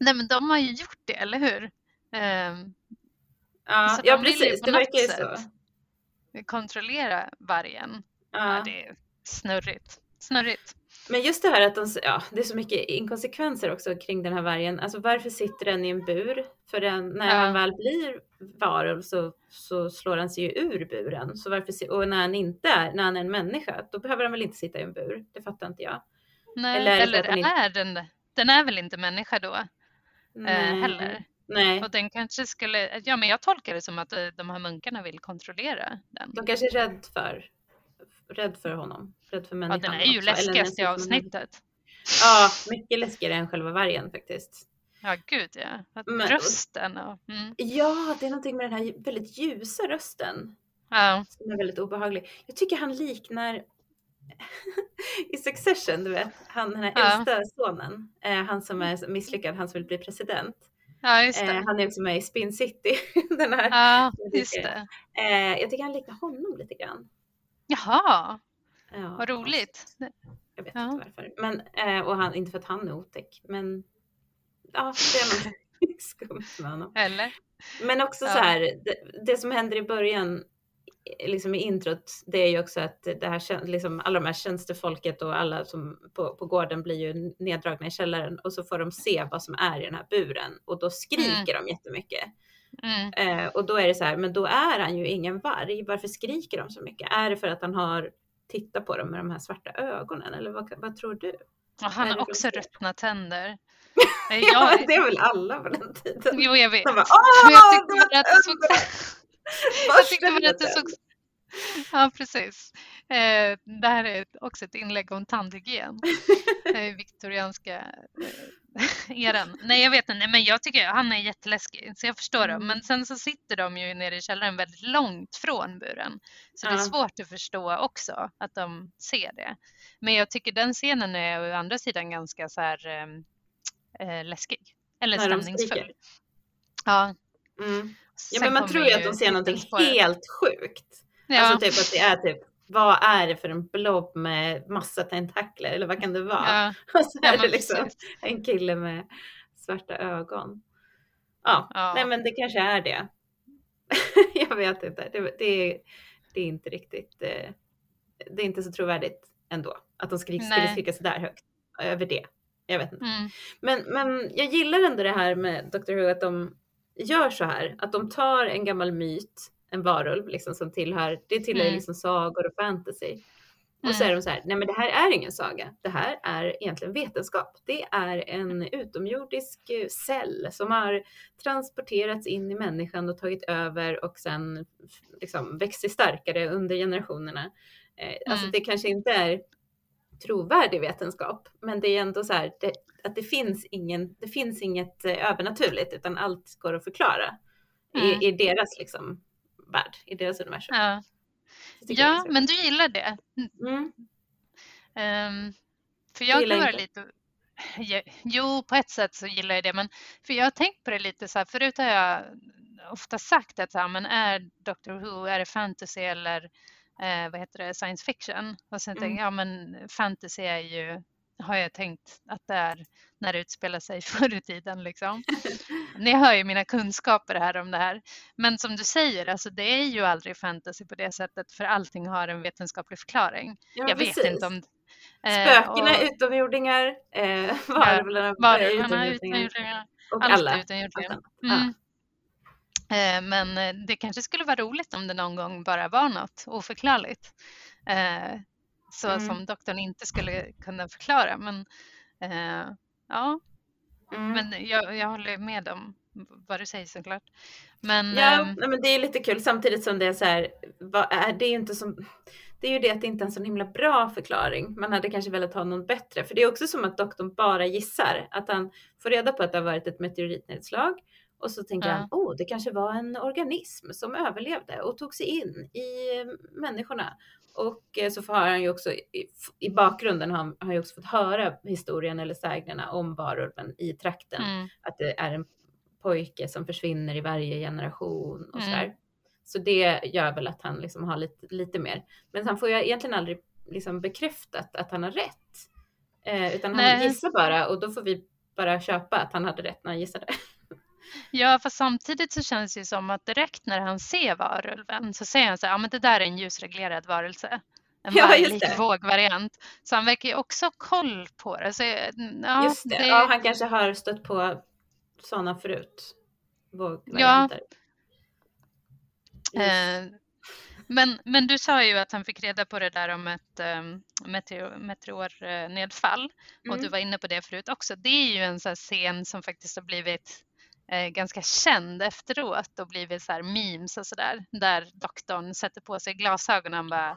Nej, men de har ju gjort det, eller hur? Ehm, Ja, ja precis. Det verkar ju så. kontrollera vargen. Ja. Ja. det är snurrigt. Snurrigt. Men just det här att de, ja, det är så mycket inkonsekvenser också kring den här vargen. Alltså varför sitter den i en bur? För den, när Ja. han väl blir varulv så, så slår han sig ju ur buren. Så varför, och när han inte är, när han är en människa, då behöver han väl inte sitta i en bur? Det fattar inte jag. Nej, Eller eller, den inte- är den den är väl inte människa då eh, Nej. heller? Nej, Och den kanske skulle, ja men jag tolkar det som att eh, de här munkarna vill kontrollera den. de kanske är rädd för, rädd för honom. Rädd för Ja, människan. den är ju läskigast i avsnittet. Ja, mycket läskigare än själva vargen faktiskt. Ja, gud ja. Men- Rösten och... Mm. Ja, det är någonting med den här väldigt ljusa rösten Ja, som är väldigt obehaglig. Jag tycker han liknar [laughs] i Succession, du vet, han den här Ja. äldsta sonen, eh, han som är misslyckad, han som vill bli president. ja just Eh, han är också med i Spin City, [laughs] den här. Ja, [laughs] just det. Eh, jag tycker han liknar honom lite grann. Jaha, Ja, vad roligt. Jag vet Ja. inte varför. Men, eh, och han, inte för att han är otäck, men ja, det är något [laughs] skumt med honom. Eller? Men också Ja. så här, det, det som händer i början, liksom i introt, det är ju också att det här, liksom alla de här tjänstefolket och alla som på, på gården blir ju neddragna i källaren och så får de se vad som är i den här buren och då skriker de jättemycket. Mm. Eh, och då är det så här, men då är han ju ingen varg. Varför skriker de så mycket? Är det för att han har tittat på dem med de här svarta ögonen eller vad, vad tror du? Och han har också ruttna tänder. [laughs] Eh, Ja, Jag, det är väl alla på den tiden. jo, jag vet. De bara, Men jag tyckte bara att det såg [laughs] Jag tyckte bara att det tänder." såg... [laughs] Ja, precis. Eh, det här är också ett inlägg om tandhygien. Eh, viktorianska eh, [laughs] eran. Nej, jag vet inte. Nej, men jag tycker han är jätteläskig, så jag förstår dem. Mm. Men sen så sitter de ju nere i källaren väldigt långt från buren. Så det är Ja. svårt att förstå också att de ser det. Men jag tycker den scenen är å andra sidan ganska så här eh, läskig. Eller När stämningsfull. Ja. Mm. Ja, men man tror ju att de ser någonting helt sjukt. Ja. Alltså typ att det är typ, vad är det för en blob med massa tentakler eller vad kan det vara? ja. [laughs] Och så Ja, är det men liksom precis. en kille med svarta ögon. Ja, Ja. nej men det kanske är det. [laughs] jag vet inte. Det, det, det, är inte riktigt, eh, det är inte så trovärdigt ändå att de skulle, skulle skrika sådär högt över det. Jag vet inte. Mm. Men, men jag gillar ändå det här med Dr Who att de gör så här, att de tar en gammal myt, en varulv liksom som tillhör, det tillhör mm. liksom sagor och fantasy. Och så är de så här, nej men det här är ingen saga. Det här är egentligen vetenskap. Det är en utomjordisk eh, cell som har transporterats in i människan och tagit över och sen liksom växt sig starkare under generationerna. Eh, alltså mm. Alltså det kanske inte är trovärdig vetenskap, men det är ändå så här det, att det finns, ingen, det finns inget eh, övernaturligt utan allt går att förklara mm. i, i deras liksom värld, i deras universum. Ja. Ja, men du gillar det. Mm. Um, för jag kan vara lite... Jo, på ett sätt så gillar jag det, men för jag har tänkt på det lite så här, förut har jag ofta sagt att så här, men är Doctor Who, är det fantasy eller eh, vad heter det, science fiction? Och sen mm. tänker jag, ja men fantasy är ju har jag tänkt att det är när det utspelar sig [laughs] förr i tiden. Liksom. [laughs] Ni hör ju mina kunskaper här om det här. Men som du säger, alltså, det är ju aldrig fantasy på det sättet för allting har en vetenskaplig förklaring. Ja, jag precis. vet inte om eh, Spökena är utomjordingar, eh, [laughs] varulvarna ja, utomjordingar. Och allt alla. utomjordingar. Mm. Eh, men eh, det kanske skulle vara roligt om det någon gång bara var något oförklarligt. Eh, så mm. som doktorn inte skulle kunna förklara. Men eh, ja, mm. men jag, jag håller med om vad du säger såklart. Men, ja, ähm, men det är lite kul samtidigt som det är så här, är, det är ju inte som, det är ju det att det inte är en så himla bra förklaring. Man hade kanske velat ha någon bättre, för det är också som att doktorn bara gissar, att han får reda på att det har varit ett meteoritnedslag och så tänker ja. han, oh, det kanske var en organism som överlevde och tog sig in i människorna. Och eh, så har han ju också i, bakgrunden har han, har också fått höra historien eller sägnerna om varulven i trakten. Mm. Att det är en pojke som försvinner i varje generation och mm. sådär. Så det gör väl att han liksom har lite, lite mer. Men han får ju egentligen aldrig liksom bekräftat att han har rätt. Eh, utan Nej. han gissar bara och då får vi bara köpa att han hade rätt när han gissade. [laughs] Ja, för samtidigt så känns det som att direkt när han ser varulven så säger han så här, ja men det där är en ljusreglerad varelse. En ja, varglik vågvariant. Så han verkar ju också ha koll på det. Så, ja, just det. det... Ja, han kanske har stött på sådana förut. Vågvarianter. Ja. Eh, men, men du sa ju att han fick reda på det där om ett um, meteor, meteornedfall mm. och du var inne på det förut också. Det är ju en sån scen som faktiskt har blivit eh, ganska känd efteråt och blivit så här memes och sådär. Där doktorn sätter på sig glasögonen och bara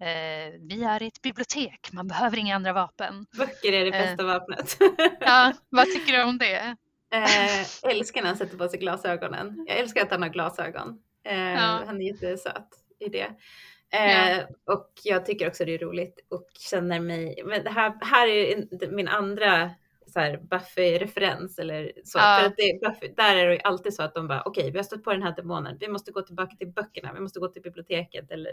eh, vi är i ett bibliotek, man behöver inga andra vapen. Böcker är det bästa eh, vapnet. ja, vad tycker du om det? Eh, älskar när han sätter på sig glasögonen. Jag älskar att han har glasögon. Eh, ja. Han är jättesöt i det. Eh, ja. Och jag tycker också det är roligt och känner mig, men det här, här är min andra så här Buffy-referens eller så. Ja. För att det, Buffy, där är det ju alltid så att de bara, okej, okay, vi har stött på den här demonen, vi måste gå tillbaka till böckerna, vi måste gå till biblioteket eller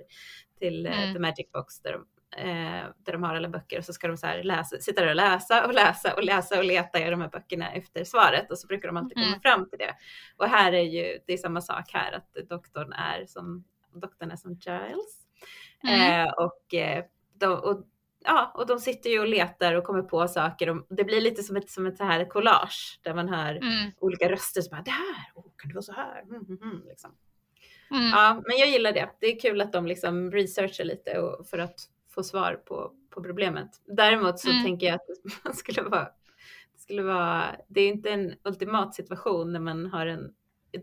till eh, mm. The Magic Box där de, eh, där de har alla böcker och så ska de så här läsa, sitta där och läsa och läsa och läsa och leta i de här böckerna efter svaret och så brukar de alltid komma mm. fram till det. Och här är ju, det är samma sak här, att doktorn är som, doktorn är som Giles. Mm. Eh, och, eh, de, och ja, och de sitter ju och letar och kommer på saker. Och det blir lite som ett, som ett så här collage där man hör mm. olika röster som bara det här, oh, kan det vara så här? Mm, mm, mm, liksom. mm. Ja, men jag gillar det. Det är kul att de liksom researchar lite och, för att få svar på, på problemet. Däremot så mm. tänker jag att [laughs] man skulle vara, det skulle vara, det är inte en ultimat situation när man har en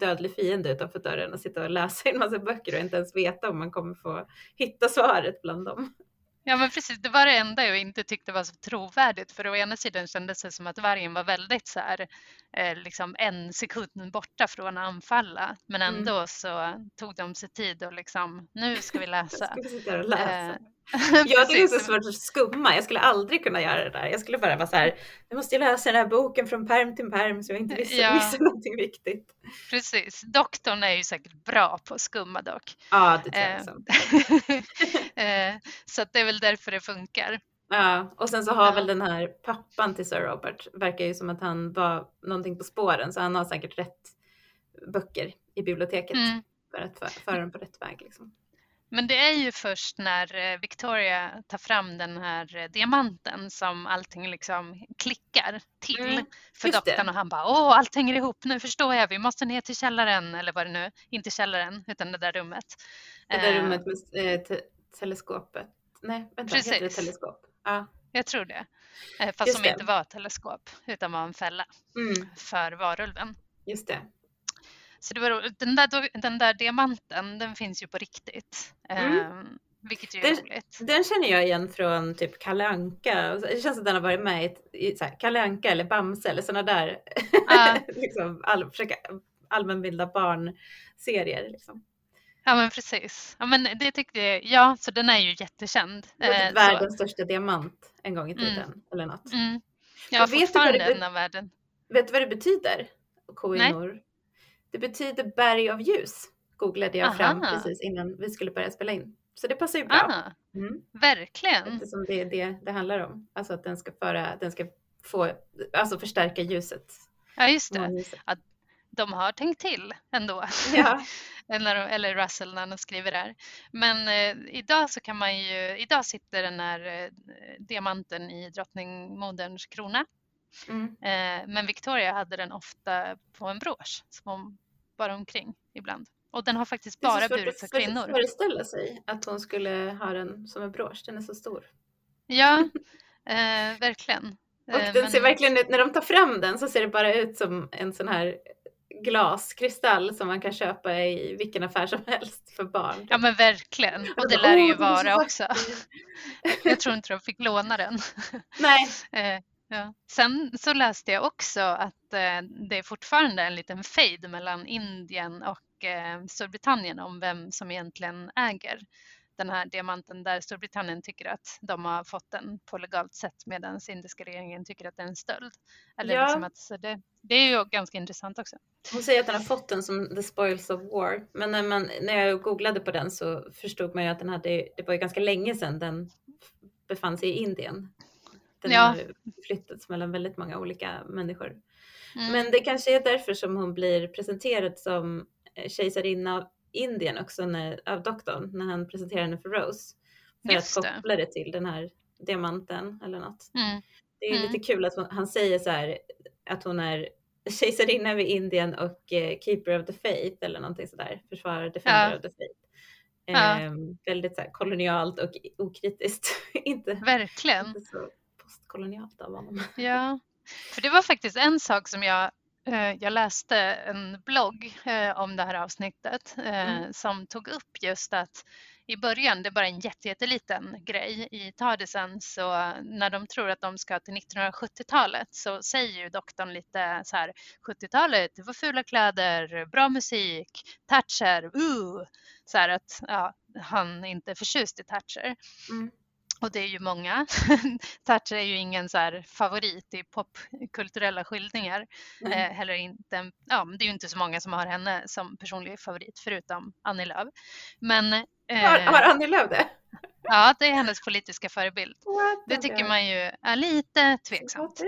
dödlig fiende utanför dörren och sitta och läsa en massa böcker och inte ens veta om man kommer få hitta svaret bland dem. Ja men precis, det var det enda jag inte tyckte var så trovärdigt för å ena sidan kändes det som att vargen var väldigt så här, eh, liksom en sekund borta från att anfalla men mm. ändå mm. så tog de sig tid och liksom nu ska vi [laughs] läsa. ska vi läsa. Eh, [laughs] jag tycker det är så svårt att skumma. Jag skulle aldrig kunna göra det där. Jag skulle bara vara så här, jag måste ju läsa den här boken från perm till perm så jag inte missar, ja. missar någonting viktigt. Precis. Doktorn är ju säkert bra på att skumma dock. Ja, det tror jag [laughs] eh, Så det är väl därför det funkar. Ja, och sen så har väl den här pappan till Sir Robert, verkar ju som att han var någonting på spåren så han har säkert rätt böcker i biblioteket. Mm. för att föra den på rätt väg. Liksom. Men det är ju först när eh, Victoria tar fram den här eh, diamanten som allting liksom klickar till mm, för doktorn och han bara åh allt hänger ihop nu förstår jag vi måste ner till källaren eller vad det nu inte källaren utan det där rummet. Det där uh, rummet med te teleskopet. Nej vänta, Precis. heter det teleskop? Ja. Jag tror det. Fast Just som det. inte var teleskop utan var en fälla mm. för varulven. Just det. Så det var, den, där, den där diamanten, den finns ju på riktigt. Mm. Eh, vilket ju är den, roligt. Den känner jag igen från typ Kalle Anka. Det känns som att den har varit med i, i så här, Kalle Anka eller Bamse eller sådana där uh. [laughs] liksom, all, försöka allmänbilda barnserier. Liksom. Ja men precis. Ja men det tyckte jag, ja så den är ju jättekänd. Eh, världens så. största diamant en gång i tiden mm. eller något. Mm. Ja, fortfarande en av världen. Vet du vad det betyder? Koinor? Det betyder berg av ljus, googlade jag Aha. fram precis innan vi skulle börja spela in. Så det passar ju bra. Mm. Verkligen. Eftersom det är det det handlar om. Alltså att den ska, föra, den ska få, alltså förstärka ljuset. Ja, just det. Att de har tänkt till ändå. Ja. [laughs] eller, eller Russell när han skriver det här. Men eh, idag så kan man ju, idag sitter den här eh, diamanten i drottningmoderns krona. Mm. Eh, men Victoria hade den ofta på en brosch som hon bar omkring ibland. Och den har faktiskt bara burits för kvinnor. Det är föreställa sig att hon skulle ha den som en brosch, den är så stor. Ja, [laughs] eh, verkligen. Och eh, den men... ser verkligen ut, när de tar fram den så ser det bara ut som en sån här glaskristall som man kan köpa i vilken affär som helst för barn. Ja men verkligen, och det lär det ju vara också. [laughs] Jag tror inte de fick låna den. Nej. [laughs] Ja. Sen så läste jag också att eh, det är fortfarande en liten fejd mellan Indien och eh, Storbritannien om vem som egentligen äger den här diamanten där Storbritannien tycker att de har fått den på legalt sätt medan indiska regeringen tycker att det är en stöld. Eller ja. liksom att, så det, det är ju ganska intressant också. Hon säger att den har fått den som the spoils of war. Men när, man, när jag googlade på den så förstod man ju att den hade, det var ju ganska länge sedan den befann sig i Indien. Den ja. har flyttats mellan väldigt många olika människor. Mm. Men det kanske är därför som hon blir presenterad som eh, kejsarinna av Indien också när, av doktorn när han presenterar henne för Rose. För Just att koppla det. det till den här diamanten eller något. Mm. Det är mm. lite kul att hon, han säger så här att hon är [laughs] kejsarinna över Indien och eh, keeper of the faith eller någonting sådär. Försvarare, defender ja. of the faith. Ja. Eh, väldigt så här, kolonialt och okritiskt. [laughs] inte, Verkligen. Inte så postkolonialt av honom. Ja, för det var faktiskt en sak som jag eh, jag läste en blogg eh, om det här avsnittet eh, mm. som tog upp just att i början, det är bara en jätteliten grej i Tardisen, så när de tror att de ska till 1970-talet så säger ju doktorn lite så här 70-talet, det var fula kläder, bra musik, Thatcher, uh! Så här att ja, han inte är förtjust i Thatcher. Mm. Och det är ju många. [laughs] Thatcher är ju ingen så favorit i popkulturella skildringar. Eh, heller inte, ja, det är ju inte så många som har henne som personlig favorit förutom Annie Lööf. Men, eh, har, har Annie Lööf det? Ja, det är hennes politiska förebild. Det tycker man ju är lite tveksamt. [laughs]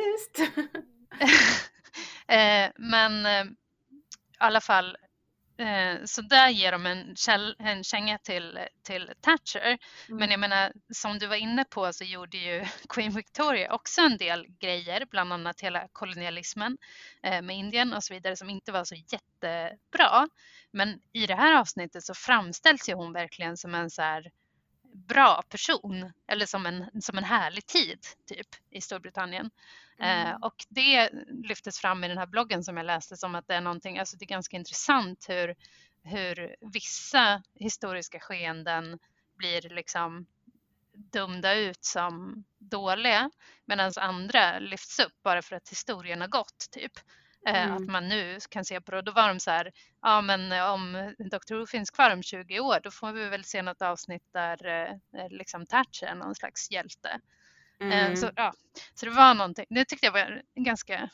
eh, men eh, i alla fall så där ger de en, käll, en känga till, till Thatcher. Mm. Men jag menar, som du var inne på så gjorde ju [laughs] Queen Victoria också en del grejer, bland annat hela kolonialismen eh, med Indien och så vidare som inte var så jättebra. Men i det här avsnittet så framställs ju hon verkligen som en så här bra person eller som en, som en härlig tid typ i Storbritannien. Eh, mm. Eh, och det lyftes fram i den här bloggen som jag läste som att det är någonting, alltså det är ganska intressant hur, hur vissa historiska skeenden blir liksom dömda ut som dåliga medan andra lyfts upp bara för att historien har gått typ. Eh, mm. Att man nu kan se på det. Då var de så här, ja men om Dr. Who finns kvar om 20 år då får vi väl se något avsnitt där eh, liksom Thatcher är någon slags hjälte. Eh, mm. Så, ja. så det var någonting, det tyckte jag var en ganska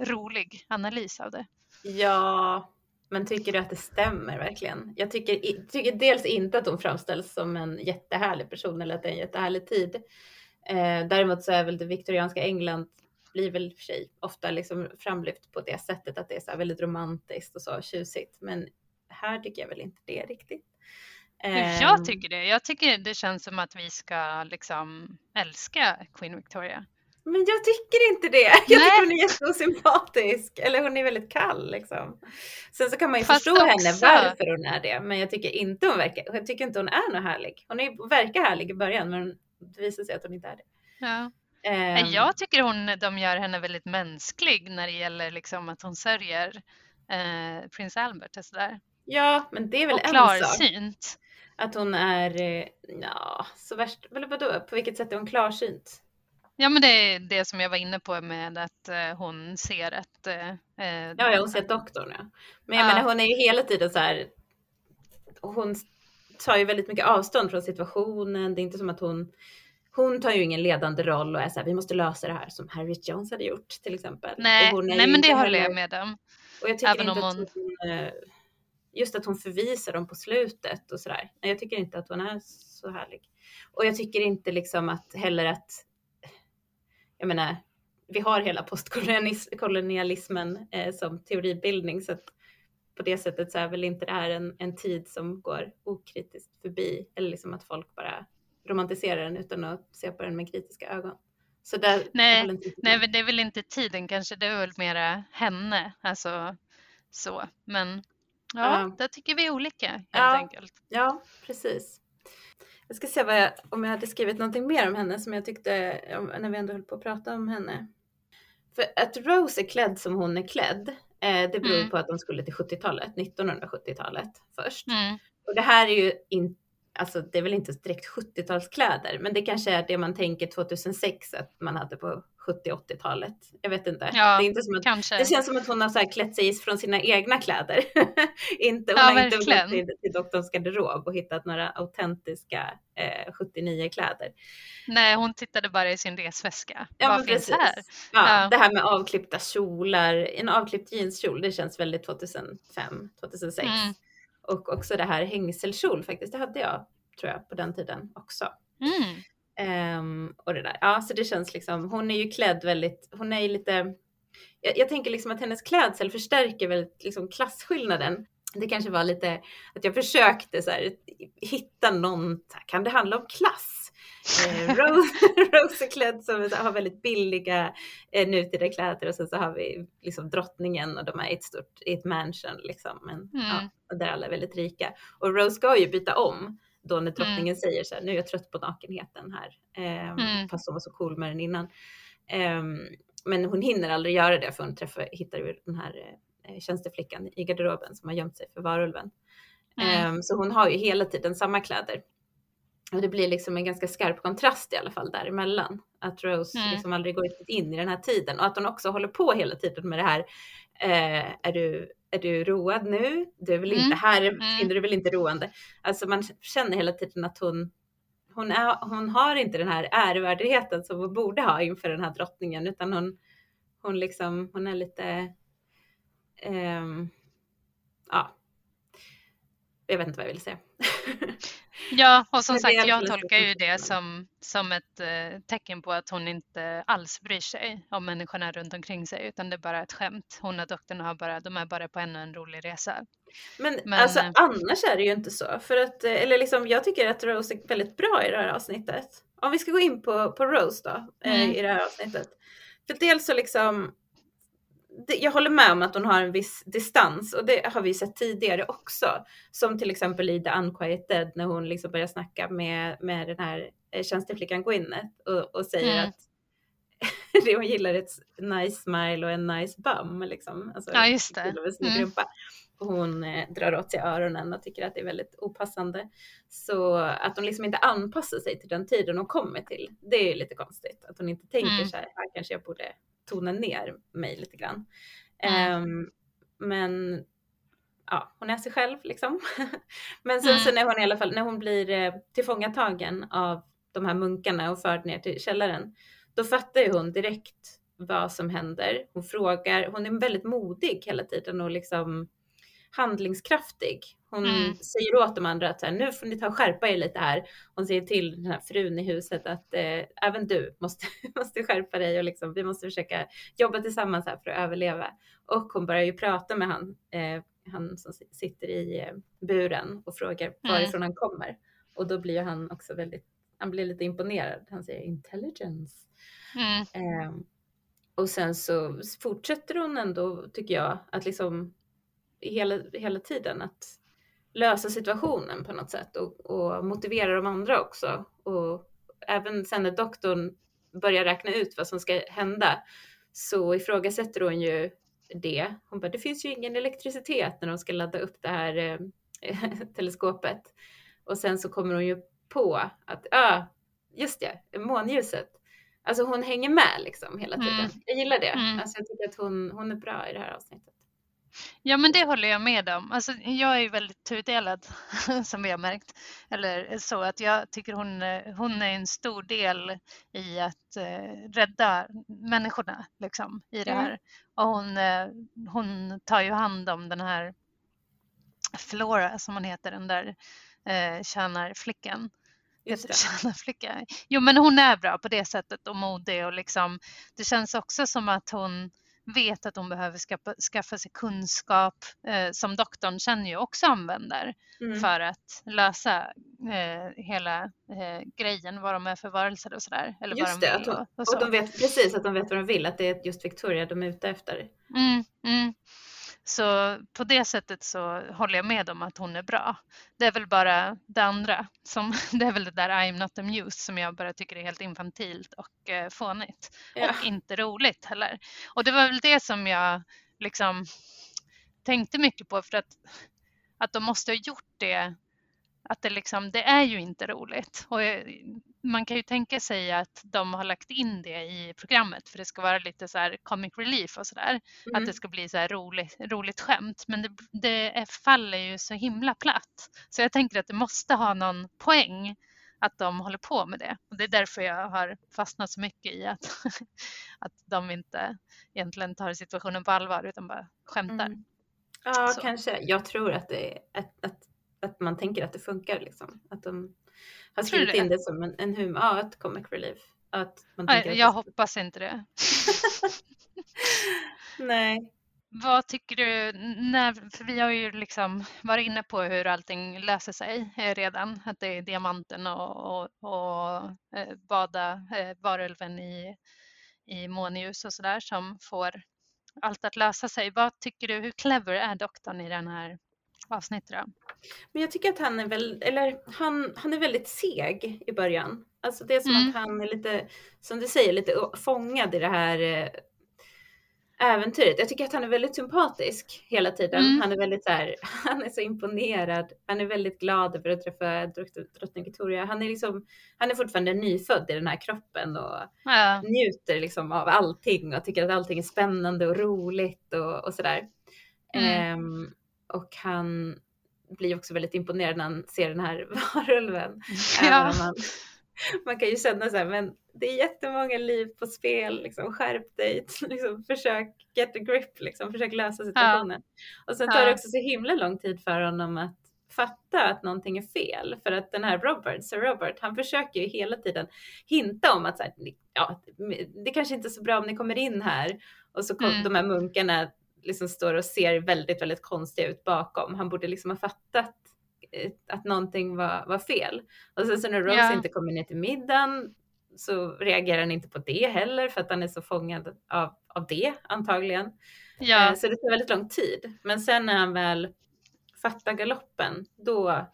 rolig analys av det. Ja, men tycker du att det stämmer verkligen? Jag tycker, tycker dels inte att hon framställs som en jättehärlig person eller att det är en jättehärlig tid. Eh, däremot så är väl det viktorianska England blir väl för sig ofta liksom framlyft på det sättet att det är så väldigt romantiskt och så tjusigt. Men här tycker jag väl inte det riktigt. Jag Ehm, tycker det. Jag tycker det känns som att vi ska liksom älska Queen Victoria. Men jag tycker inte det. [laughs] Jag Nej. tycker hon är jätteosympatisk. Eller hon är väldigt kall liksom. Sen så kan man ju Fast förstå henne också- varför hon är det. Men jag tycker inte hon verkar, jag tycker inte hon är något härlig. Hon är, verkar härlig i början men det visar sig att hon inte är det. Ja. Ehm, Jag tycker hon, de gör henne väldigt mänsklig när det gäller liksom att hon sörjer eh, prins Albert och sådär. Ja, men det är väl Och en sak. klarsynt. Att hon är, eh, ja, så värst, eller vadå, på vilket sätt är hon klarsynt? Ja men det är det som jag var inne på med att eh, hon ser att... Eh, eh, Ja, jag har sett doktorn ja. Men jag Ja. menar hon är ju hela tiden så här, hon tar ju väldigt mycket avstånd från situationen. Det är inte som att hon, hon tar ju ingen ledande roll och är så här, vi måste lösa det här som Harriet Jones hade gjort till exempel. Nej, hon nej men det håller jag med om. Och jag tycker Även inte om att hon, eh, just att hon förvisar dem på slutet och sådär. Nej, Jag tycker inte att hon är så härlig. Och jag tycker inte liksom att heller att, jag menar, vi har hela postkolonialismen eh, som teoribildning så att på det sättet så är väl inte det här en, en tid som går okritiskt förbi eller liksom att folk bara romantiserar den utan att se på den med kritiska ögon. Så där Nej, Nej, det är väl inte tiden kanske, det är väl mera henne. Alltså så. Men ja, Ja. där tycker vi olika helt Ja. enkelt. Ja, precis. Jag ska se vad jag, om jag hade skrivit någonting mer om henne som jag tyckte när vi ändå höll på att prata om henne. För att Rose är klädd som hon är klädd, eh, det beror Mm. på att de skulle till 70-talet, 1970-talet först. Mm. Och det här är ju inte, alltså det är väl inte direkt 70-talskläder, men det kanske är det man tänker 2006 att man hade på 70-80-talet. Jag vet inte. Ja, det är inte som att Kanske. det känns som att hon har så här klätt sig från sina egna kläder. [laughs] inte, hon Ja, har inte gått till, till doktorns garderob och hittat några autentiska eh, 79 kläder. Nej, hon tittade bara i sin resväska. Ja, Vad finns precis. här? Ja, Ja. Det här med avklippta kjolar, en avklippt jeanskjol, det känns väldigt 2005, 2006. Mm. Och också det här hängselkjol faktiskt, det hade jag tror jag på den tiden också. Mm. Ehm, och det där. Ja, så det känns liksom, hon är ju klädd väldigt, hon är ju lite, jag, jag tänker liksom att hennes klädsel förstärker väldigt liksom klasskillnaden. Det kanske var lite att jag försökte så här, hitta någon, kan det handla om klass? Eh, Rose, [laughs] Rose är klädd som har väldigt billiga eh, nutida kläder och sen så har vi liksom drottningen och de är i ett stort, i ett mansion liksom. Men, Mm. ja, och där alla är väldigt rika. Och Rose ska ju byta om då när drottningen Mm. säger så här, nu är jag trött på nakenheten här. Ehm, Mm. Fast hon var så cool med den innan. Ehm, men hon hinner aldrig göra det för hon träffar, hittar ju den här eh, tjänsteflickan i garderoben som har gömt sig för varulven. Mm. Ehm, så hon har ju hela tiden samma kläder. Och det blir liksom en ganska skarp kontrast i alla fall däremellan. Att Rose Mm. liksom aldrig går riktigt in i den här tiden och att hon också håller på hela tiden med det här. Eh, är, du, är du road nu? Du är väl Mm. inte här, Mm. finner du väl inte roande? Alltså man känner hela tiden att hon, hon, är, hon har inte den här ärevärdigheten som hon borde ha inför den här drottningen utan hon, hon liksom, hon är lite, ehm, ja, jag vet inte vad jag vill säga. [laughs] Ja, och som sagt, jag tolkar ju det som, som ett eh, tecken på att hon inte alls bryr sig om människorna runt omkring sig, utan det är bara ett skämt. Hon och doktorn har bara, de är bara på ännu en rolig resa. Men, Men, alltså eh, annars är det ju inte så. För att, eh, eller liksom, jag tycker att Rose är väldigt bra i det här avsnittet. Om vi ska gå in på, på Rose då, Mm. i det här avsnittet. För dels så liksom, jag håller med om att hon har en viss distans och det har vi sett tidigare också. Som till exempel i The Unquiet Dead när hon liksom börjar snacka med, med den här eh, tjänsteflickan Gwyneth och, och säger Mm. att [laughs] det hon gillar ett nice smile och en nice bum. Liksom. Alltså, Ja, just det. Mm. hon eh, drar åt sig öronen och tycker att det är väldigt opassande. Så att hon liksom inte anpassar sig till den tiden hon kommer till, det är ju lite konstigt. Att hon inte tänker Mm. så här, här kanske jag borde tona ner mig lite grann. Mm. Ehm, men ja, hon är sig själv liksom. [laughs] men sen Mm. så när hon i alla fall, när hon blir eh, tillfångatagen av de här munkarna och förd ner till källaren, då fattar ju hon direkt vad som händer. Hon frågar, hon är väldigt modig hela tiden och liksom handlingskraftig. Hon Mm. säger åt de andra att så här, nu får ni ta och skärpa er lite här. Hon säger till den här frun i huset att eh, även du måste, [laughs] måste skärpa dig och liksom, vi måste försöka jobba tillsammans här för att överleva. Och hon börjar ju prata med han, eh, han som sitter i eh, buren och frågar mm. varifrån han kommer. Och då blir han också väldigt, han blir lite imponerad. Han säger intelligence. Mm. Eh, och sen så fortsätter hon ändå, tycker jag, att liksom hela, hela tiden att lösa situationen på något sätt och, och motivera de andra också. Och även sen när doktorn börjar räkna ut vad som ska hända så ifrågasätter hon ju det. Hon bara, det finns ju ingen elektricitet när de ska ladda upp det här eh, [laughs] teleskopet. Och sen så kommer hon ju på att, ja, ah, just det, månljuset. Alltså hon hänger med liksom hela tiden. Mm. Jag gillar det. Mm. Alltså jag tycker att hon, hon är bra i det här avsnittet. Ja men det håller jag med om. Alltså, jag är ju väldigt tudelad [laughs] som vi har märkt. Eller så att jag tycker hon, hon är en stor del i att eh, rädda människorna liksom, i det mm. här. Mm. Och hon, eh, hon tar ju hand om den här Flora som hon heter, den där eh, tjänarflickan. Just det. Tjänarflicka. Jo men hon är bra på det sättet och modig och liksom det känns också som att hon vet att hon behöver skaffa, skaffa sig kunskap eh, som doktorn sen ju också använder mm. för att lösa eh, hela eh, grejen, vad de är för varelser och sådär. Eller just vad de det, vill och, och, och, de vet precis att de vet vad de vill, att det är just Victoria de är ute efter. Mm, mm. Så på det sättet så håller jag med om att hon är bra. Det är väl bara det andra, som, [laughs] det är väl det där I'm not amused som jag bara tycker är helt infantilt och eh, fånigt. Ja. Och inte roligt heller. Och det var väl det som jag liksom tänkte mycket på för att, att de måste ha gjort det att det, liksom, det är ju inte roligt. Och man kan ju tänka sig att de har lagt in det i programmet för det ska vara lite så här comic relief och sådär. Mm. Att det ska bli så här roligt, roligt skämt. Men det, det faller ju så himla platt. Så jag tänker att det måste ha någon poäng att de håller på med det. Och det är därför jag har fastnat så mycket i att, [laughs] att de inte egentligen tar situationen på allvar utan bara skämtar. Mm. Ja, så. kanske. Jag tror att, det är, att, att, att man tänker att det funkar liksom. Att de har skrivit in det som en, en humor, ja, ett comic relief. Att man Nej, jag hoppas inte det. [laughs] [laughs] Nej. Vad tycker du, när, för vi har ju liksom varit inne på hur allting löser sig eh, redan, att det är diamanten och, och, och eh, bada eh, varulven i, i månljus och sådär som får allt att lösa sig. Vad tycker du, hur clever är doktorn i den här avsnittet då? Men jag tycker att han är väl, eller han, han är väldigt seg i början. Alltså det är som mm. att han är lite, som du säger, lite fångad i det här eh, äventyret. Jag tycker att han är väldigt sympatisk hela tiden. Mm. Han är väldigt så här, [laughs] han är så imponerad. Han är väldigt glad över att träffa drottning Victoria. Han är liksom, han är fortfarande nyfödd i den här kroppen och ja. njuter liksom av allting och tycker att allting är spännande och roligt och, och sådär. Mm. Um, och han blir också väldigt imponerad när han ser den här [laughs] varulven. Ja. Man, man, kan ju känna så här, men det är jättemånga liv på spel, liksom, skärp dig, [laughs] liksom, försök get a grip, liksom, försök lösa situationen. Ja. Och sen tar ja. det också så himla lång tid för honom att fatta att någonting är fel. För att den här Robert, Sir Robert, han försöker ju hela tiden hinta om att så här, ja, det kanske inte är så bra om ni kommer in här. Och så kom mm. de här munkarna liksom står och ser väldigt, väldigt konstiga ut bakom. Han borde liksom ha fattat eh, att någonting var, var fel. Och sen så när Rose ja. inte kommer ner till middagen så reagerar han inte på det heller för att han är så fångad av, av det antagligen. Eh, så det tar väldigt lång tid. Men sen när han väl fattar galoppen, då,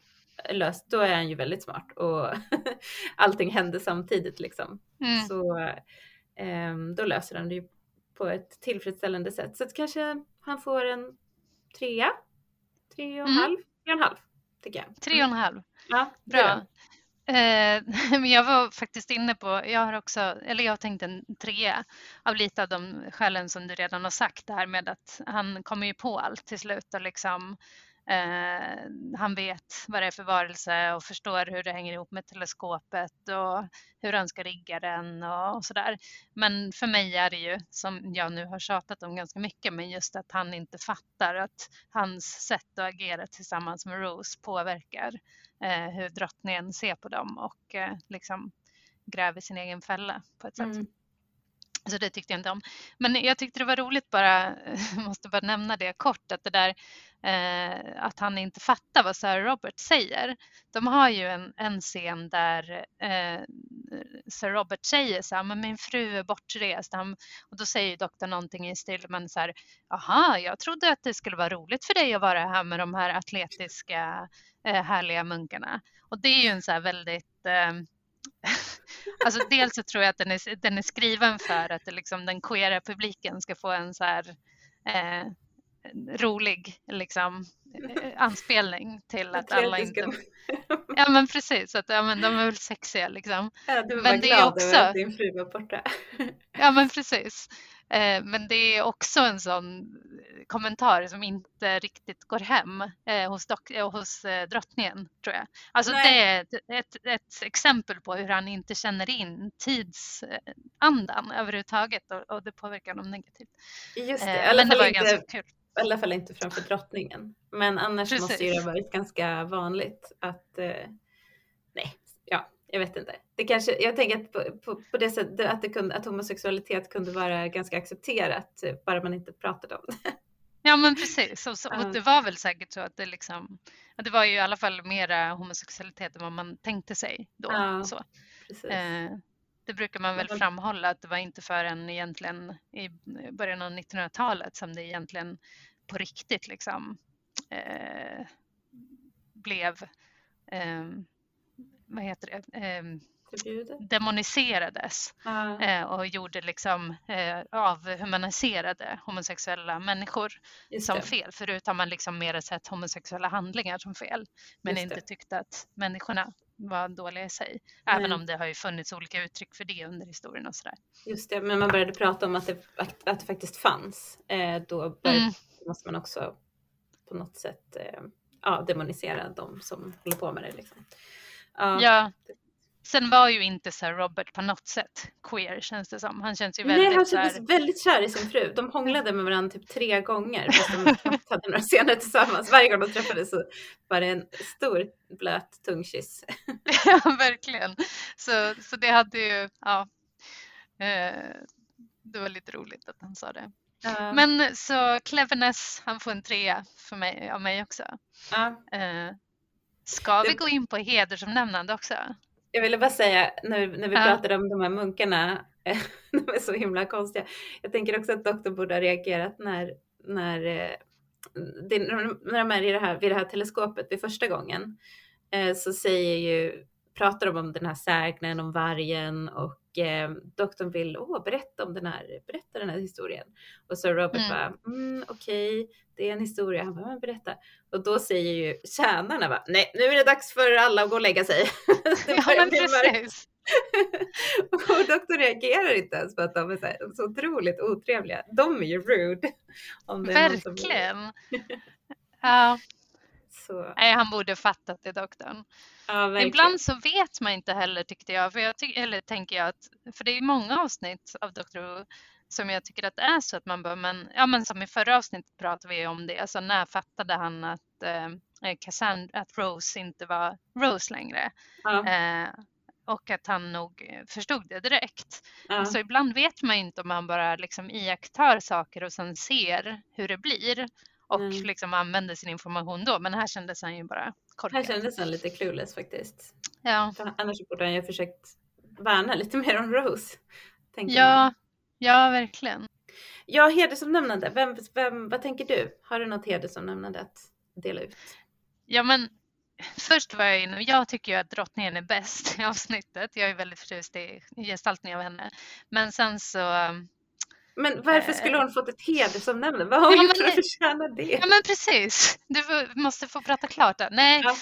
löst, då är han ju väldigt smart och [laughs] allting händer samtidigt liksom. Mm. Så eh, då löser han det ju på ett tillfredsställande sätt. Så att kanske han får en trea, tre och en mm. halv, tre och en halv tycker jag. Tre och en halv. Ja, bra. Eh, [laughs] men jag var faktiskt inne på, jag har också, eller jag tänkte en trea av lite av de skälen som du redan har sagt, det här med att han kommer ju på allt till slut och liksom Eh, han vet vad det är för varelse och förstår hur det hänger ihop med teleskopet och hur han ska rigga den och, och sådär. Men för mig är det ju, som jag nu har tjatat om ganska mycket, men just att han inte fattar att hans sätt att agera tillsammans med Rose påverkar eh, hur drottningen ser på dem och eh, liksom gräver sin egen fälla på ett sätt. Mm. Så det tyckte jag inte om. Men jag tyckte det var roligt bara, [laughs] måste bara nämna det kort, att det där eh, att han inte fattar vad Sir Robert säger. De har ju en, en scen där eh, Sir Robert säger så här, men min fru är bortrest. Han, och då säger doktorn någonting i stil men så här, aha, jag trodde att det skulle vara roligt för dig att vara här med de här atletiska eh, härliga munkarna. Och det är ju en så här väldigt eh, [laughs] Alltså dels så tror jag att den är, den är skriven för att det liksom, den queera publiken ska få en så här eh, rolig liksom, eh, anspelning till att alla inte... [laughs] Ja men precis, att ja, men de är väl sexiga liksom. Ja, du var men det glad är också... över att din fru var borta. Ja men precis. Eh, men det är också en sån kommentar som inte riktigt går hem eh, hos, dock, hos drottningen tror jag. Alltså Nej. det är ett, ett, exempel på hur han inte känner in tidsandan överhuvudtaget och, och det påverkar honom negativt. Just det, men det var inte... ganska kul i alla fall inte framför drottningen. Men annars Precis. måste det ha varit ganska vanligt att, eh, jag vet inte. Det kanske, jag tänker att på, på, på det sättet att, det kunde, att homosexualitet kunde vara ganska accepterat, bara man inte pratade om det. Ja men precis, och, och det var väl säkert så att det liksom, det var ju i alla fall mera homosexualitet än vad man tänkte sig då. Ja, så. Eh, det brukar man väl framhålla att det var inte förrän egentligen i början av 1900-talet som det egentligen på riktigt liksom eh, blev, eh, vad heter det, eh, demoniserades ah. och gjorde liksom eh, avhumaniserade homosexuella människor som fel. Förut har man liksom mer sett homosexuella handlingar som fel men Just inte det. tyckt att människorna var dåliga i sig. Även Nej. om det har ju funnits olika uttryck för det under historien och sådär. Just det, men man började prata om att det, att, att det faktiskt fanns. Eh, då började, mm. måste man också på något sätt eh, ja, demonisera de som håller på med det. Liksom. Ja, ja. Sen var ju inte Sir Robert på något sätt queer känns det som. Han känns ju väldigt... Nej, han kändes här... väldigt kär i sin fru. De hånglade med varandra typ tre gånger fast de knappt hade några scener tillsammans. Varje gång de träffades så var det en stor blöt tungkyss. [laughs] ja, verkligen. Så, så det hade ju, ja. Eh, det var lite roligt att han sa det. Uh. Men så cleverness, han får en trea för mig, av mig också. Uh. Eh, ska vi gå in på hedersomnämnande också? Jag ville bara säga när, när vi ja. pratade om de här munkarna, [laughs] de är så himla konstiga. Jag tänker också att doktorn borde ha reagerat när, när, eh, det, när de är i det här, vid det här teleskopet vid första gången. Eh, så säger ju, pratar de om den här sägnen om vargen och eh, doktorn vill Åh, berätta om den här, berätta den här historien. Och så Robert mm. bara, mm, okej, okay, det är en historia. Han bara, men berätta. Och då säger ju tjänarna bara, nej, nu är det dags för alla att gå och lägga sig. [laughs] ja, men precis. [laughs] och doktorn reagerar inte ens på att de är så, här, så otroligt otrevliga. De är ju rude. Verkligen. ja. Så. Nej, han borde fattat det doktorn. Ja, Ibland så vet man inte heller tyckte jag, för jag eller tänker jag att, för det är många avsnitt av Dr. Who som jag tycker att det är så att man bör, men, ja men som i förra avsnittet pratade vi om det, alltså när fattade han att eh, Cassandra, att Rose inte var Rose längre? Ja. Eh, och att han nog förstod det direkt. Ja. Så ibland vet man inte om man bara liksom iakttar saker och sen ser hur det blir och mm. liksom använder sin information då. Men här kändes han ju bara korkad. Här kändes han lite clueless faktiskt. Ja. Annars borde han ju försökt värna lite mer om Rose. Ja, Ja, verkligen. Ja, hedersomnämnande. Vem, vem, vad tänker du? Har du något hedersomnämnande att dela ut? Ja, men först var jag inne, jag tycker ju att drottningen är bäst [laughs] i avsnittet. Jag är väldigt förtjust i gestaltningen av henne. Men sen så men varför skulle hon fått ett hedersomnämnande? Vad har hon ja, gjort för att förtjäna det? Ja men precis, du måste få prata klart där. Nej, ja.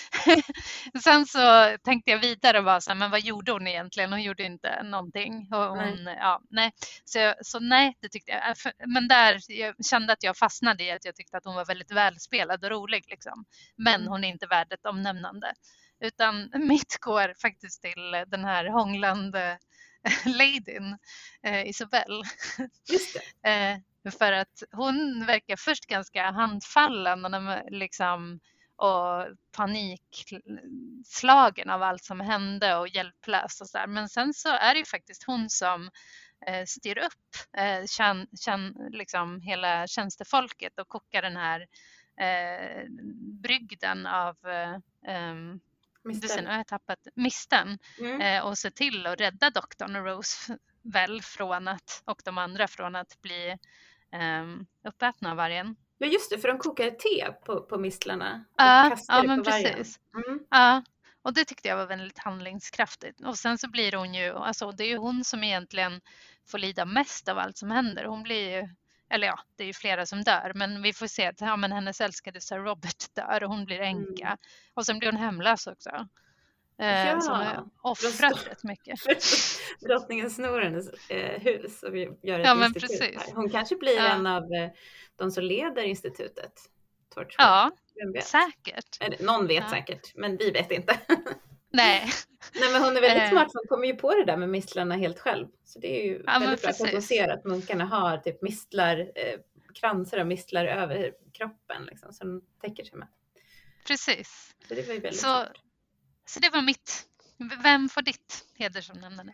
[laughs] sen så tänkte jag vidare och bara så här, men vad gjorde hon egentligen? Hon gjorde inte någonting. Och hon, nej. Ja, nej. Så, så nej, det tyckte jag. Men där, jag kände att jag fastnade i att jag tyckte att hon var väldigt välspelad och rolig liksom. Men mm. hon är inte värd ett omnämnande. Utan mitt går faktiskt till den här hånglande [laughs] ladyn, eh, Isabelle. [laughs] eh, för att hon verkar först ganska handfallen och, liksom, och panikslagen av allt som hände och hjälplös och så där. Men sen så är det ju faktiskt hon som eh, styr upp eh, tjän, tjän, liksom hela tjänstefolket och kokar den här eh, brygden av eh, um, Misten. jag har tappat misten Mm. eh, och se till att rädda doktorn och Rose väl från att, och de andra från att bli eh, uppätna av vargen. Ja just det, för de kokar te på, på mistlarna. och Ja, ja men på vargen. precis. Mm. Ja, och det tyckte jag var väldigt handlingskraftigt. Och sen så blir hon ju, alltså det är ju hon som egentligen får lida mest av allt som händer. Hon blir ju, eller ja, det är ju flera som dör, men vi får se att ja, men hennes älskade Sir Robert [laughs] dör och hon blir änka. Mm. Och sen blir hon hemlös också. Eh, Ja, hon har offrat rätt mycket. [laughs] Drottningen snor hennes eh, hus och vi gör ett Ja, men institut precis. här. Hon kanske blir Ja. en av eh, de som leder institutet. Torchwood. Ja, säkert. Någon vet Ja. säkert, men vi vet inte. [laughs] Nej, [laughs] Nej men hon är väldigt Eh. smart hon kommer ju på det där med mistlarna helt själv. Så det är ju Ja, väldigt bra att hon ser att munkarna har typ mistlar, eh, kransar av mistlar över kroppen liksom, som täcker sig med. precis. Så det var ju väldigt Så- smart. Så det var mitt. Vem får ditt hedersomnämnande?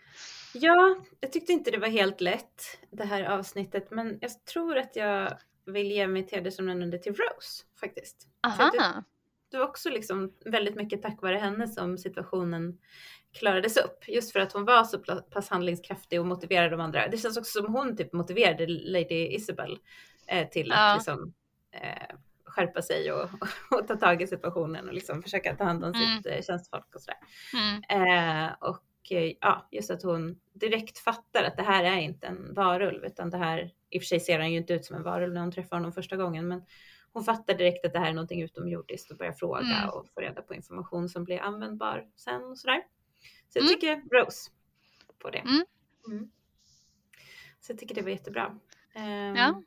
Ja, jag tyckte inte det var helt lätt det här avsnittet, men jag tror att jag vill ge mitt hedersomnämnande till Rose faktiskt. Aha, Det var också liksom väldigt mycket tack vare henne som situationen klarades upp. Just för att hon var så pass handlingskraftig och motiverade de andra. Det känns också som hon typ motiverade Lady Isabel eh, till att Ja. liksom, eh, skärpa sig och, [laughs] och ta tag i situationen och liksom försöka ta hand om Mm. sitt eh, tjänstefolk och sådär. mm, Eh, och eh, ja, just att hon direkt fattar att det här är inte en varulv utan det här, i och för sig ser han ju inte ut som en varulv när hon träffar honom första gången, men hon fattar direkt att det här är någonting utomjordiskt och börjar fråga Mm. och få reda på information som blir användbar sen och sådär. Så jag Mm. tycker Rose på det. Mm. Mm. Så jag tycker det var jättebra. Ehm, Ja.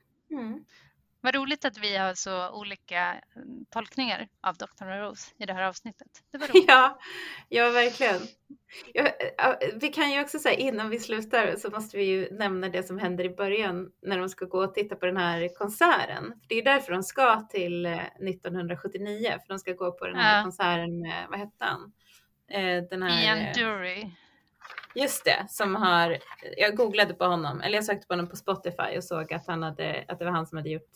Vad roligt att vi har så olika mm, tolkningar av Dr. Rose i det här avsnittet. Det var [laughs] roligt. Ja, ja verkligen. Ja, vi kan ju också säga innan vi slutar så måste vi ju nämna det som händer i början när de ska gå och titta på den här konserten. Det är därför de ska till eh, 1979, för de ska gå på den här Ja. konserten med, vad hette han? Eh, Den här, Ian eh, Dury. Just det, som har, jag googlade på honom, eller jag sökte på honom på Spotify och såg att han hade, att det var han som hade gjort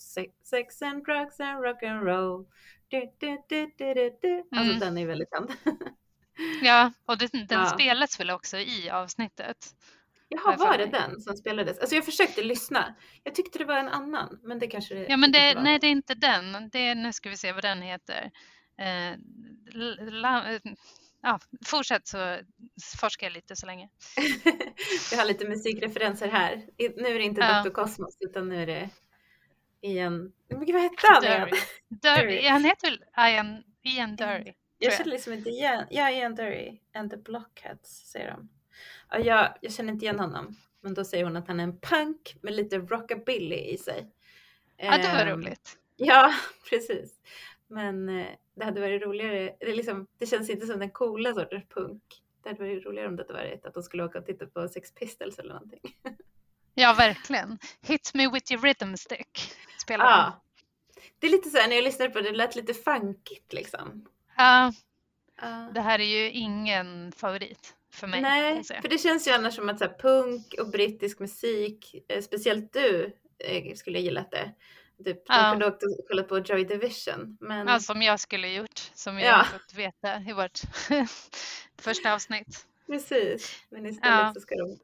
Sex, and drugs and rock and roll. Du, du, du, du, du, du. Alltså Mm. den är väldigt känd. [laughs] Ja, och den, den Ja. spelas väl också i avsnittet. Jaha, var det den som spelades? Alltså jag försökte lyssna. Jag tyckte det var en annan, men det kanske det Ja, men det, var. nej, det är inte den. Det är, nu ska vi se vad den heter. Eh, la, ja, fortsätt så forskar jag lite så länge. [laughs] Vi har lite musikreferenser här. Nu är det inte Ja. Dr. Cosmos, utan nu är det Ian... Men vad hette han? Dury. Han heter väl Ian, Ian Dury. Jag känner liksom inte igen... Ja, Ian Dury and the Blockheads, säger de. Ja, jag, jag känner inte igen honom. Men då säger hon att han är en punk med lite rockabilly i sig. Ja, det var Ehm, roligt. Ja, [laughs] precis. Men eh, det hade varit roligare. Det, liksom, det känns inte som den coola sortens punk. Det hade varit roligare om det hade varit att de skulle åka och titta på Sex Pistols eller någonting. Ja, verkligen. Hit me with your rhythm stick. Spelar. Ja. Det är lite så här när jag lyssnade på det, det lät lite funkigt liksom. Ja, Ja. det här är ju ingen favorit för mig. Nej, för det känns ju annars som att så här, punk och brittisk musik, eh, speciellt du eh, skulle gillat det. Typ, Ja. De kunde och kollat på Joy Division. Men Ja, som jag skulle gjort, som jag Ja. har fått veta i vårt [laughs] första avsnitt. precis. Men istället Ja. så ska de...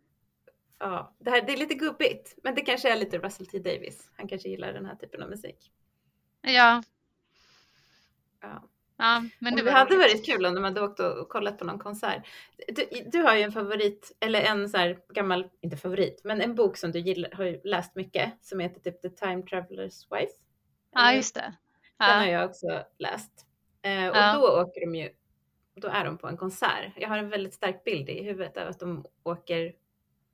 Ja, det, här, det är lite gubbigt, men det kanske är lite Russell T Davis. Han kanske gillar den här typen av musik. Ja, Ja. Ja men det det hade roligt. varit kul om de hade åkt och kollat på någon konsert. Du, du har ju en favorit, eller en så här gammal, inte favorit, men en bok som du gillar, har läst mycket som heter typ The Time Traveler's Wife. Ja, just det. Den har Ja, jag också läst. Eh, och Ja. då åker de ju, då är de på en konsert. Jag har en väldigt stark bild i huvudet av att de åker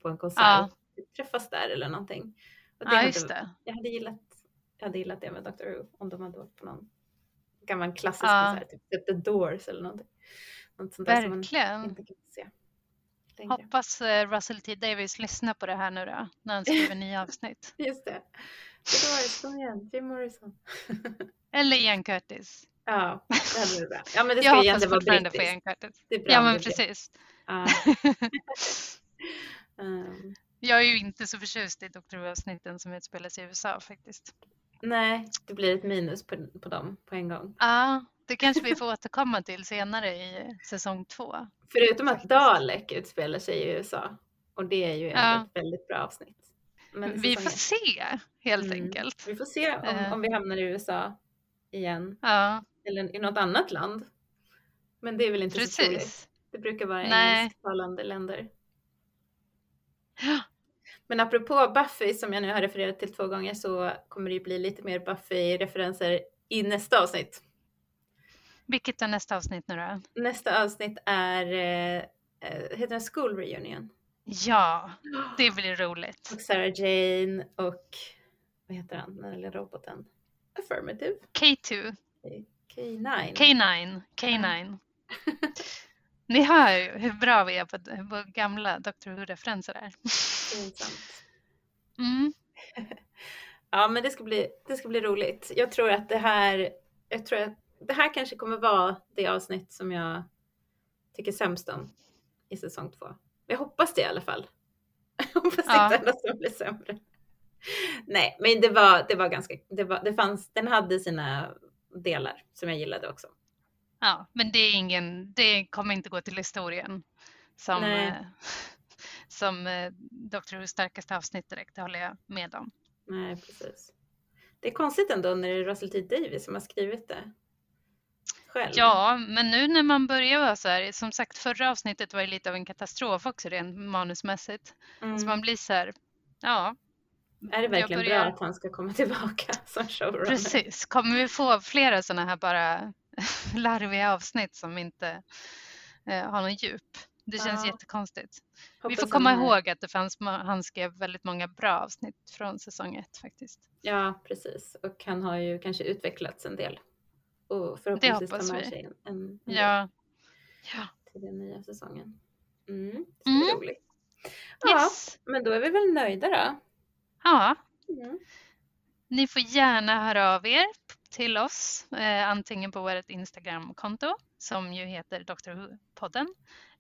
på en konsert. Ja. Träffas där eller någonting. Och ja hade- just det. Jag hade gillat, jag hade gillat det med Dr. Who om de hade åkt på någon gammal klassisk Ja. konsert, typ The Doors eller någonting. Något sånt där som man Verkligen. inte kan se längre. Hoppas eh, Russell T Davis lyssnar på det här nu då, när han skriver nya [laughs] avsnitt. Just det. The Doors, kom igen, Jim Morrison. [laughs] Eller Ian Curtis. ja, det hade varit bra. Ja, men det [laughs] Jag ska ju hoppas fortfarande på. Ian Curtis. Det är bra Ja, men precis. Ja. Ehm, Jag är ju inte så förtjust i Doctor Who-avsnitten som utspelar sig i USA faktiskt. Nej, det blir ett minus på, på dem på en gång. Ja, det kanske vi får återkomma till senare i säsong två. Förutom att Dalek utspelar sig i USA. Och det är ju ja. ett väldigt bra avsnitt. Men vi får se helt mm. enkelt. Vi får se om, uh. om vi hamnar i USA igen. Ja. Eller i något annat land. Men det är väl inte Precis. så troligt. Det brukar vara engelsktalande länder. Ja. Men apropå Buffy som jag nu har refererat till två gånger så kommer det ju bli lite mer Buffy-referenser i nästa avsnitt. Vilket är nästa avsnitt nu då? Nästa avsnitt är, eh, eh heter den School Reunion? Ja, [gasps] det blir roligt. Och Sarah Jane och vad heter han, den lilla roboten? Affirmative. K2. K9. K9. K9. Ni hör ju hur bra vi är på, på gamla Doctor Who-referenser där. Mm. [laughs] ja, men det ska, bli, det ska bli roligt. Jag tror att det här, jag tror att det här kanske kommer vara det avsnitt som jag tycker sämst om i säsong två. Jag hoppas det i alla fall. [laughs] Jag hoppas ja. inte enda som blir sämre. Nej, men det var, det var ganska, det, var, det fanns, den hade sina delar som jag gillade också. Ja, men det är ingen, det kommer inte gå till historien som, eh, [laughs] som eh, Dr. Who's starkaste avsnitt direkt, det håller jag med om. Nej, precis. Det är konstigt ändå när det är Russell T Davis som har skrivit det. Själv. Ja, men nu när man börjar vara så här, som sagt förra avsnittet var ju lite av en katastrof också rent manusmässigt. Mm. Så man blir så här, ja. Är det verkligen börjar... bra att han ska komma tillbaka som showrunner? Precis, kommer vi få flera sådana här bara [laughs] larviga avsnitt som inte eh, har någon djup? Det känns ja. jättekonstigt. Hoppas vi får komma ihåg att det fanns, han skrev väldigt många bra avsnitt från säsong ett faktiskt. Ja, precis. Och han har ju kanske utvecklats en del. Och förhoppningsvis tar med sig en, en ja. ja. till den nya säsongen. Mm, det mm. roligt. Ja, yes. men då är vi väl nöjda då? Ja. Mm. Ni får gärna höra av er till oss, eh, antingen på vårt Instagramkonto som ju heter Dr. Who-podden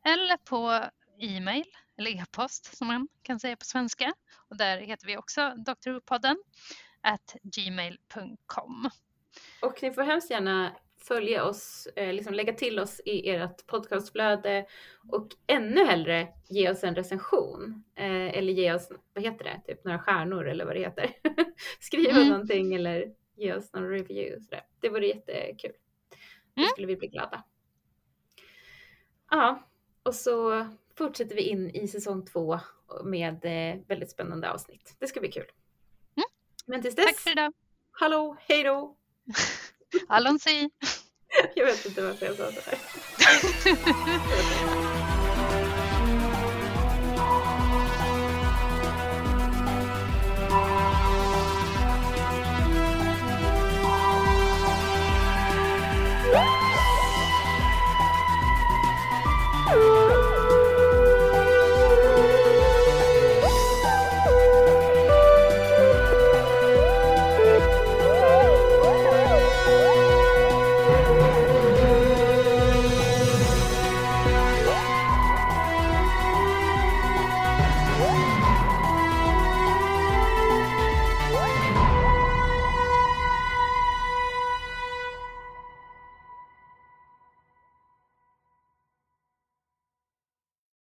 eller på e-mail eller e-post som man kan säga på svenska. Och där heter vi också Dr. Who-podden at gmail.com. Och ni får hemskt gärna följa oss, eh, liksom lägga till oss i ert podcastflöde och ännu hellre ge oss en recension. Eh, eller ge oss, vad heter det, typ några stjärnor eller vad det heter. [laughs] Skriva mm. någonting eller ge oss någon review. Sådär. Det vore jättekul. Då mm. skulle vi bli glada. Ja, och så fortsätter vi in i säsong två med eh, väldigt spännande avsnitt. Det ska bli kul. Mm. Men tills dess. Tack för idag. Hallå, hej då. [laughs] Allons [laughs] Jag vet inte varför jag sa det här. [laughs]